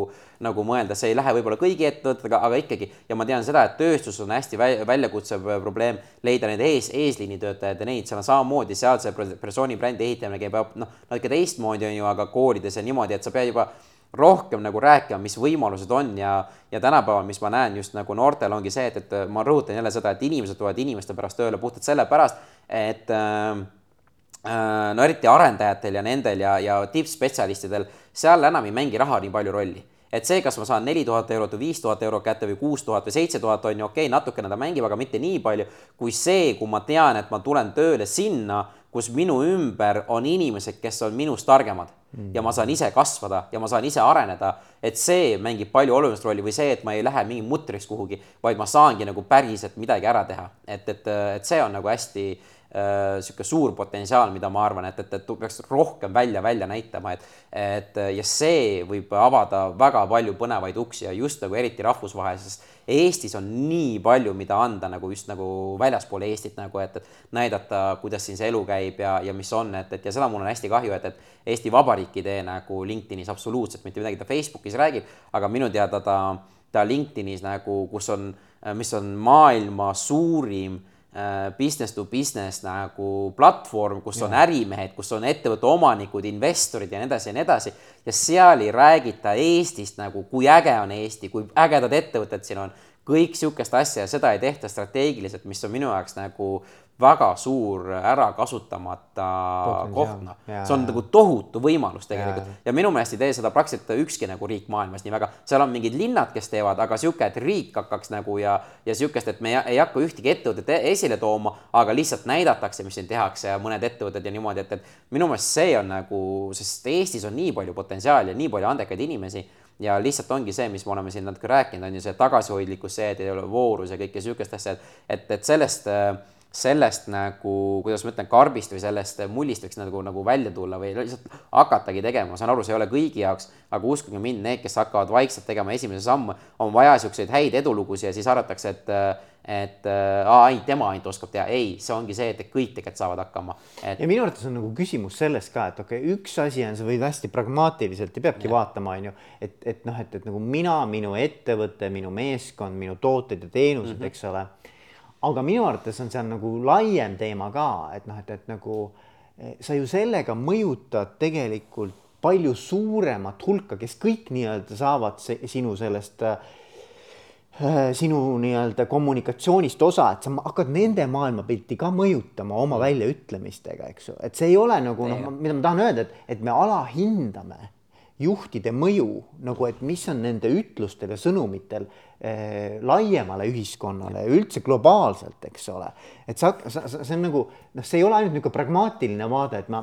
nagu mõelda, see ei lähe võib-olla kõigi ettevõtetega, aga ikkagi ja ma tean seda, et tööstus on hästi vä väljakutsev probleem leida neid ees, eesliinitöötajaid ja neid, seal on samamoodi seal see persooni brändi ehitamine käib noh, natuke teistmoodi on ju, aga koolides ja niimoodi, et sa pead juba rohkem nagu rääkima, mis võimalused on ja, ja tänapäeval, mis ma näen just nagu noortel ongi see, et, et ma rõhutan jälle seda, et inimesed tulevad inimeste pärast tööle puhtalt sellepärast, et äh, Äh, no eriti arendajatel ja nendel ja, ja tippspetsialistidel, seal enam ei mängi raha nii palju rolli. et see, kas ma saan neli tuhat eurot või viis tuhat eurot kätte või kuus tuhat või seitse tuhat on ju okei okay,, natukene ta mängib, aga mitte nii palju, kui see, kui ma tean, et ma tulen tööle sinna, kus minu ümber on inimesed, kes on minust targemad mm. ja ma saan ise kasvada ja ma saan ise areneda, et see mängib palju olulisemat rolli või see, et ma ei lähe mingi mutriks kuhugi, vaid ma saangi nagu päriselt midagi ära teha, et, et, et see on nagu hästi niisugune suur potentsiaal, mida ma arvan, et, et, et peaks rohkem välja, välja näitama, et, et ja see võib avada väga palju põnevaid uksi ja just nagu eriti rahvusvahelises. Eestis on nii palju, mida anda nagu just nagu väljaspool Eestit nagu, et, et näidata, kuidas siin see elu käib ja, ja mis on, et, et ja seda mul on hästi kahju, et, et Eesti Vabariik ei tee nagu LinkedInis absoluutselt mitte midagi, ta Facebookis räägib, aga minu teada ta, ta LinkedInis nagu, kus on, mis on maailma suurim business to business nagu platvorm, kus ja. on ärimehed, kus on ettevõtte omanikud, investorid ja nii edasi ja nii edasi. ja seal ei räägita Eestist nagu, kui äge on Eesti, kui ägedad ettevõtted siin on, kõik sihukest asja ja seda ei tehta strateegiliselt, mis on minu jaoks nagu väga suur ära kasutamata koht, noh. see on nagu tohutu võimalus tegelikult ja, ja minu meelest ei tee seda praktiliselt ükski nagu riik maailmas nii väga. seal on mingid linnad, kes teevad, aga sihuke, et riik hakkaks nagu ja, ja sihukest, et me ei, hakka ühtegi ettevõtet e-, esile tooma, aga lihtsalt näidatakse, mis siin tehakse ja mõned ettevõtted ja niimoodi, et, et minu meelest see on nagu, sest Eestis on nii palju potentsiaali ja nii palju andekaid inimesi ja lihtsalt ongi see, mis me oleme siin natuke rääkinud, on ju see tagasihoidlikkus, see, et ei ole voorus ja kõike sihukest asja, et, et, et sellest äh, sellest nagu, kuidas ma ütlen, karbist või sellest mullist võiks nagu, nagu välja tulla või lihtsalt hakatagi tegema, ma saan aru, see ei ole kõigi jaoks, aga uskuge mind, need, kes hakkavad vaikselt tegema esimese sammu, on vaja niisuguseid häid edulugusid ja siis arvatakse, et et aa ei, tema ainult oskab teha, ei, see ongi see, et kõik tegelikult saavad hakkama et.... ja minu arvates on nagu küsimus selles ka, et okei okay,, üks asi on, sa võid hästi pragmaatiliselt ja peabki ja. vaatama, on ju, et, et noh, et, et nagu mina, minu ettevõte, minu meeskond, minu tooted ja teenused mm, -hmm. eks ole aga minu arvates on seal nagu laiem teema ka, et noh, et, et nagu eh, sa ju sellega mõjutad tegelikult palju suuremat hulka, kes kõik nii-öelda saavad see, sinu sellest äh, sinu nii-öelda kommunikatsioonist osa, et sa hakkad nende maailmapilti ka mõjutama oma mm. väljaütlemistega, eks ju, et see ei ole nagu noh, mida ma tahan öelda, et, et me alahindame juhtide mõju nagu, et mis on nende ütlustel ja sõnumitel laiemale ühiskonnale ja üldse globaalselt, eks ole. et sa, sa, see on nagu noh, see ei ole ainult niisugune pragmaatiline vaade, et ma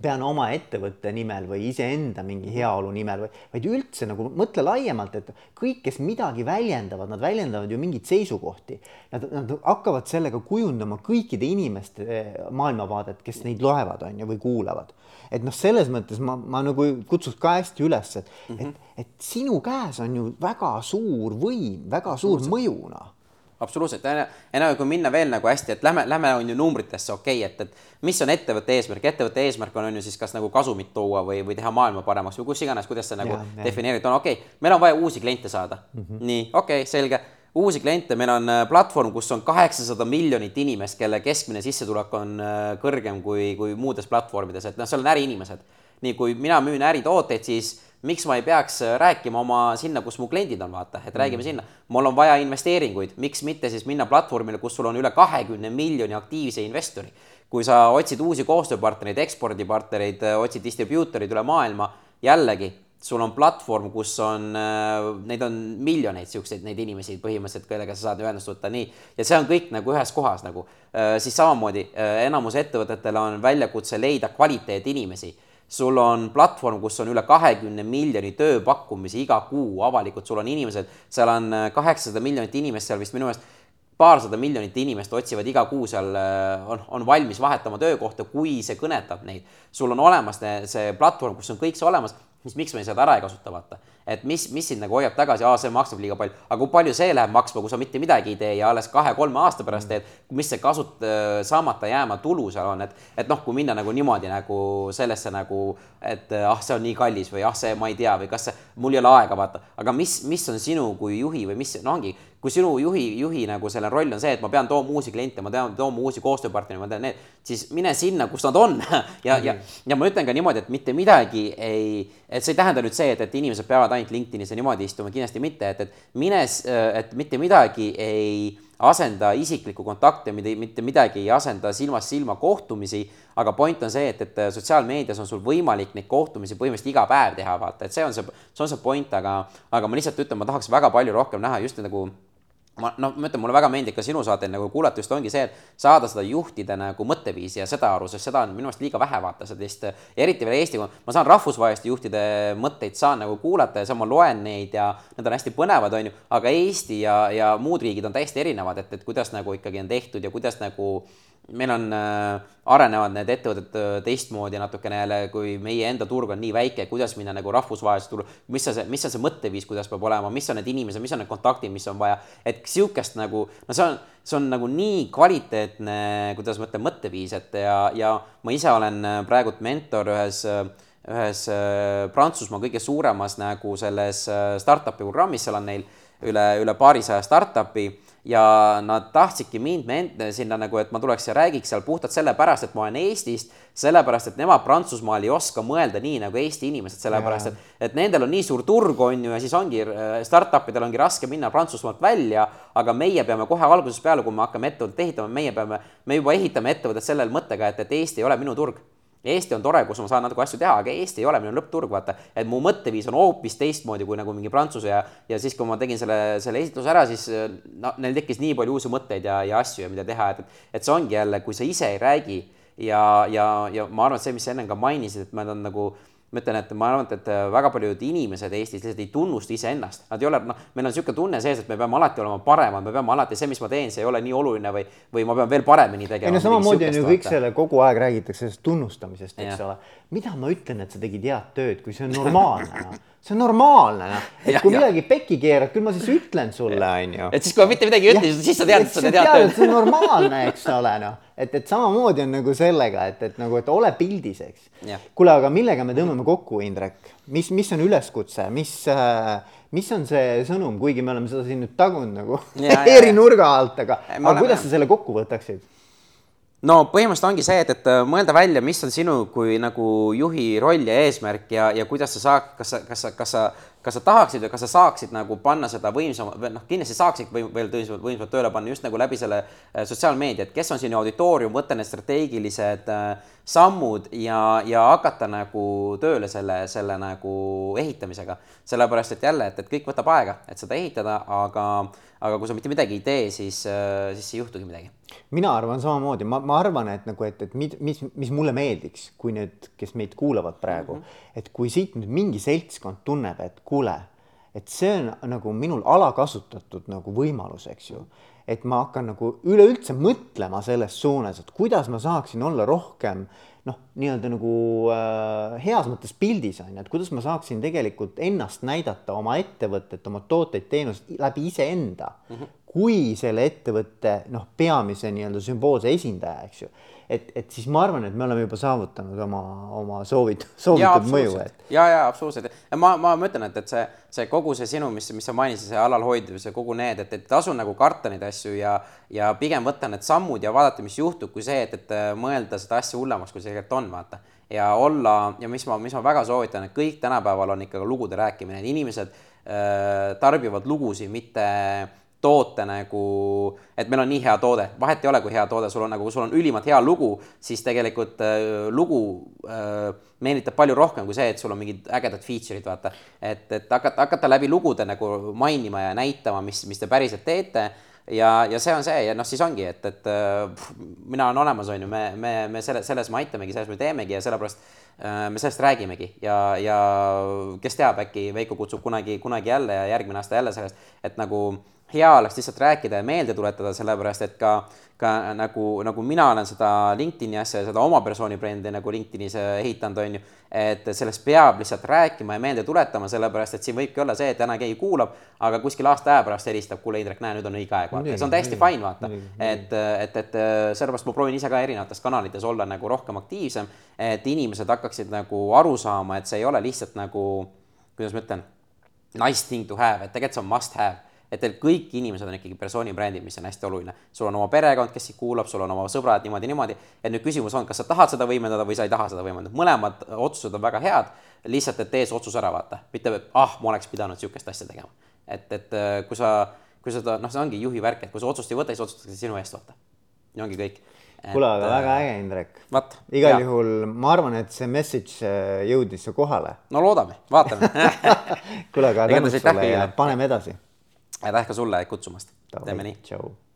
pean oma ettevõtte nimel või iseenda mingi heaolu nimel või, vaid üldse nagu mõtle laiemalt, et kõik, kes midagi väljendavad, nad väljendavad ju mingeid seisukohti. Nad, nad hakkavad sellega kujundama kõikide inimeste eh, maailmavaadet, kes neid loevad, on ju, või kuulavad. Et noh, selles mõttes ma, ma nagu kutsuks ka hästi üles, et mm, -hmm. et, et sinu käes on ju väga suur võim, väga suur mõju, noh. Absoluutselt, ja no kui minna veel nagu hästi, et lähme, lähme on ju numbritesse, okei okay,, et, et mis on ettevõtte eesmärk, ettevõtte eesmärk on, on ju siis kas nagu kasumit tuua või, või teha maailma paremaks või kus iganes, kuidas sa nagu ja, defineerid, on. Okei okay,, meil on vaja uusi kliente saada. Mm. -hmm. nii, okei okay,, selge, uusi kliente, meil on äh, platvorm, kus on kaheksasada miljonit inimest, kelle keskmine sissetulek on äh, kõrgem kui, kui muudes platvormides, et noh, seal on äriinimesed. nii, kui mina müün äritooteid, siis miks ma ei peaks äh, rääkima oma sinna, kus mu kliendid on, vaata, et räägime mm. sinna. mul on vaja investeeringuid, miks mitte siis minna platvormile, kus sul on üle kahekümne miljoni aktiivse investori. kui sa otsid uusi koostööpartnereid, ekspordipartnereid, otsid distribuutoreid üle maailma, jällegi, sul on platvorm, kus on, äh, neid on miljoneid siukseid, neid inimesi põhimõtteliselt, kellega sa saad ühendust võtta, nii. ja see on kõik nagu ühes kohas nagu, siis samamoodi enamus ettevõtetel on väljakutse leida kvaliteetinimesi sul on platvorm, kus on üle kahekümne miljoni tööpakkumisi iga kuu avalikult, sul on inimesed, seal on äh, kaheksasada miljonit inimest seal vist minu meelest paarsada miljonit inimest otsivad iga kuu seal, äh, on, on valmis vahetama töökohta, kui see kõnetab neid. sul on olemas see platvorm, kus on kõik see olemas, siis miks me seda ära ei kasuta, vaata. Et mis, mis sind nagu hoiab tagasi, aa, see maksab liiga palju, aga kui palju see läheb maksma, kui sa mitte midagi ei tee ja alles kahe-kolme aasta pärast teed, mis see kasut-, äh, saamata jääma tulu seal on, et, et noh, kui minna nagu niimoodi nagu sellesse nagu, et ah, see on nii kallis või ah, see ma ei tea või kas see, mul ei ole aega, vaata, aga mis, mis on sinu kui juhi või mis, no ongi, kui sinu juhi, juhi nagu selle roll on see, et ma pean tooma uusi kliente, ma pean tooma uusi koostööpartnereid, ma teen need, siis mine sinna, kus nad on. Ja mm, ja, ja ma ütlen ka niimoodi, et mitte midagi ei, et see ei tähenda nüüd see, et, et inimesed peavad ainult LinkedInis ja niimoodi istuma, kindlasti mitte, et, et mines, et mitte midagi ei asenda isiklikku kontakti, mitte midagi ei asenda silmast silma kohtumisi, aga point on see, et, et sotsiaalmeedias on sul võimalik neid kohtumisi põhimõtteliselt iga päev teha, vaata, et see on see, see on see point, aga, aga ma lihtsalt ütlen, ma tahaks väga palju rohkem näha just nagu ma noh, ma ütlen, mulle väga meeldib ka sinu saateid nagu kuulata, just ongi see, et saada seda juhtide nagu mõtteviisi ja seda aru, sest seda on minu meelest liiga vähe vaata sellist, eriti veel Eesti, ma saan rahvusvaheliste juhtide mõtteid saan nagu kuulata ja siis ma loen neid ja need on hästi põnevad, on ju, aga Eesti ja, ja muud riigid on täiesti erinevad, et, et kuidas nagu ikkagi on tehtud ja kuidas nagu meil on äh,, arenevad need ettevõtted äh, teistmoodi natukene jälle, kui meie enda turg on nii väike, kuidas minna nagu rahvusvahelist turgu, mis on see, mis on see mõtteviis, kuidas peab olema, mis on need inimesed, mis on need kontaktid, mis on vaja, et sihukest nagu, no see on, see on nagu nii kvaliteetne, kuidas ma ütlen, mõtteviis, et ja, ja ma ise olen äh, praegult mentor ühes ühes äh, Prantsusmaa kõige suuremas nagu selles startup'i programmis, seal on neil üle, üle paarisaja startup'i ja nad tahtsidki mind sinna nagu, et ma tuleks ja räägiks seal puhtalt sellepärast, et ma olen Eestist, sellepärast et nemad Prantsusmaal ei oska mõelda nii nagu Eesti inimesed, sellepärast et, et nendel on nii suur turg, on ju, ja siis ongi äh, startup idel ongi raske minna Prantsusmaalt välja, aga meie peame kohe algusest peale, kui me hakkame ettevõtet ehitama, meie peame, me juba ehitame ettevõtet sellel mõttega, et, et Eesti ei ole minu turg Eesti on tore, kus ma saan natuke asju teha, aga Eesti ei ole minu lõppturg, vaata. et mu mõtteviis on hoopis teistmoodi kui nagu mingi prantsuse ja, ja siis, kui ma tegin selle, selle esitluse ära, siis no neil tekkis nii palju uusi mõtteid ja, ja asju ja mida teha, et, et see ongi jälle, kui sa ise ei räägi ja, ja, ja ma arvan, et see, mis sa enne ka mainisid, et meil on nagu ma ütlen, et ma arvan, et väga paljud inimesed Eestis lihtsalt ei tunnusta iseennast, nad ei ole, noh, meil on niisugune tunne sees, et me peame alati olema paremad, me peame alati, see, mis ma teen, see ei ole nii oluline või, või ma pean veel paremini tegema. ei no samamoodi on ju kõik selle, kogu aeg räägitakse sellest tunnustamisest, eks ole. mida ma ütlen, et sa tegid head tööd, kui see on normaalne no? see on normaalne, noh. et kui midagi pekki keerad, küll ma siis ütlen sulle, onju. et siis, kui ma mitte midagi ei ütle, siis sa tead, et sa teed head tööd. see on normaalne, eks ole, noh. Et, et samamoodi on nagu sellega, et, et nagu, et ole pildis, eks. kuule, aga millega me tõmbame kokku, Indrek? mis, mis on üleskutse, mis äh, mis on see sõnum, kuigi me oleme seda siin nüüd tagunud nagu eri nurga alt, aga, aga kuidas sa selle kokku võtaksid? No põhimõtteliselt ongi see, et, et äh, mõelda välja, mis on sinu kui nagu juhi roll ja eesmärk ja, ja kuidas sa saad, kas sa, kas sa, kas sa kas sa tahaksid või kas sa saaksid nagu panna seda võimsama, või noh, kindlasti saaksid või veel tõsisemalt võimsamalt tööle panna just nagu läbi selle äh, sotsiaalmeedia, et kes on sinu auditoorium, võtta need strateegilised äh, sammud ja, ja hakata nagu tööle selle, selle nagu ehitamisega. sellepärast, et jälle, et, et kõik võtab aega, et seda ehitada, aga, aga kui sa mitte midagi ei tee, siis, äh, siis ei juhtugi midagi mina arvan samamoodi, ma, ma arvan, et nagu, et, et mis, mis, mis mulle meeldiks, kui need, kes meid kuulavad praegu mm, -hmm. et kui siit nüüd mingi seltskond tunneb, et kuule, et see on nagu minul alakasutatud nagu võimalus, eks ju. et ma hakkan nagu üleüldse mõtlema selles suunas, et kuidas ma saaksin olla rohkem noh, nii-öelda nagu äh, heas mõttes pildis on ju, et kuidas ma saaksin tegelikult ennast näidata, oma ettevõtet, oma tooteid, teenuseid läbi iseenda mm. -hmm kui selle ettevõtte noh, peamise nii-öelda sümboolse esindaja, eks ju. et, et siis ma arvan, et me oleme juba saavutanud oma, oma soovid, soovitud mõju, et. ja, ja absoluutselt, ma, ma, ma ütlen, et, et see, see kogu see sinu, mis, mis sa mainisid, see alalhoidmine, see kogu need, et, et tasu nagu karta neid asju ja, ja pigem võtta need sammud ja vaadata, mis juhtub, kui see, et, et mõelda seda asja hullemaks, kui see tegelikult on, vaata ja olla ja mis ma, mis ma väga soovitan, et kõik tänapäeval on ikka lugude rääkimine, et inimesed äh, tarbivad lugusid, mitte äh, toote nagu, et meil on nii hea toode, vahet ei ole, kui hea toode sul on, nagu sul on ülimalt hea lugu, siis tegelikult äh, lugu äh, meelitab palju rohkem kui see, et sul on mingid ägedad feature'id, vaata. et, et hakata, hakata läbi lugude nagu mainima ja näitama, mis, mis te päriselt teete. Ja, ja see on see ja noh, siis ongi, et, et pff, mina olen olemas, on ju, me, me, me selle, selles me aitamegi, selles me teemegi ja sellepärast äh, me sellest räägimegi. Ja, ja kes teab, äkki Veiko kutsub kunagi, kunagi jälle ja järgmine aasta jälle sellest, et nagu hea oleks lihtsalt rääkida ja meelde tuletada, sellepärast et ka, ka nagu, nagu mina olen seda LinkedIni asja ja seda oma persooni brändi nagu LinkedInis ehitanud, on ju, et sellest peab lihtsalt rääkima ja meelde tuletama, sellepärast et siin võibki olla see, et täna keegi kuulab, aga kuskil aasta aja pärast helistab, kuule, Indrek, näe, nüüd on õige aeg, vaata, see on täiesti fine, vaata. et, et, et sellepärast ma proovin ise ka erinevates kanalites olla nagu rohkem aktiivsem, et inimesed hakkaksid nagu aru saama, et see ei ole lihtsalt nagu, kuidas ma ütlen, nice thing to have, et tegelikult see on must have et teil kõik inimesed on ikkagi persooni brändid, mis on hästi oluline. sul on oma perekond, kes sind kuulab, sul on oma sõbrad niimoodi, niimoodi. et nüüd küsimus on, kas sa tahad seda võimendada või sa ei taha seda võimendada, mõlemad otsused on väga head. lihtsalt, et tee see otsus ära, vaata, mitte, et ah, ma oleks pidanud sihukest asja tegema. et, et äh, kui sa, kui seda, noh, see ongi juhi värk, et kui sa otsust ei võta, siis otsustatakse sinu eest, vaata. ja ongi kõik kuule, aga väga äh, äge, Indrek. igal ja. juhul ma arvan, et see message äh, jõudis su kohale. no loodame, vaatame kuule, aga tänud sulle ja paneme edasi aitäh ka sulle kutsumast. teeme nii. tšau. tšau.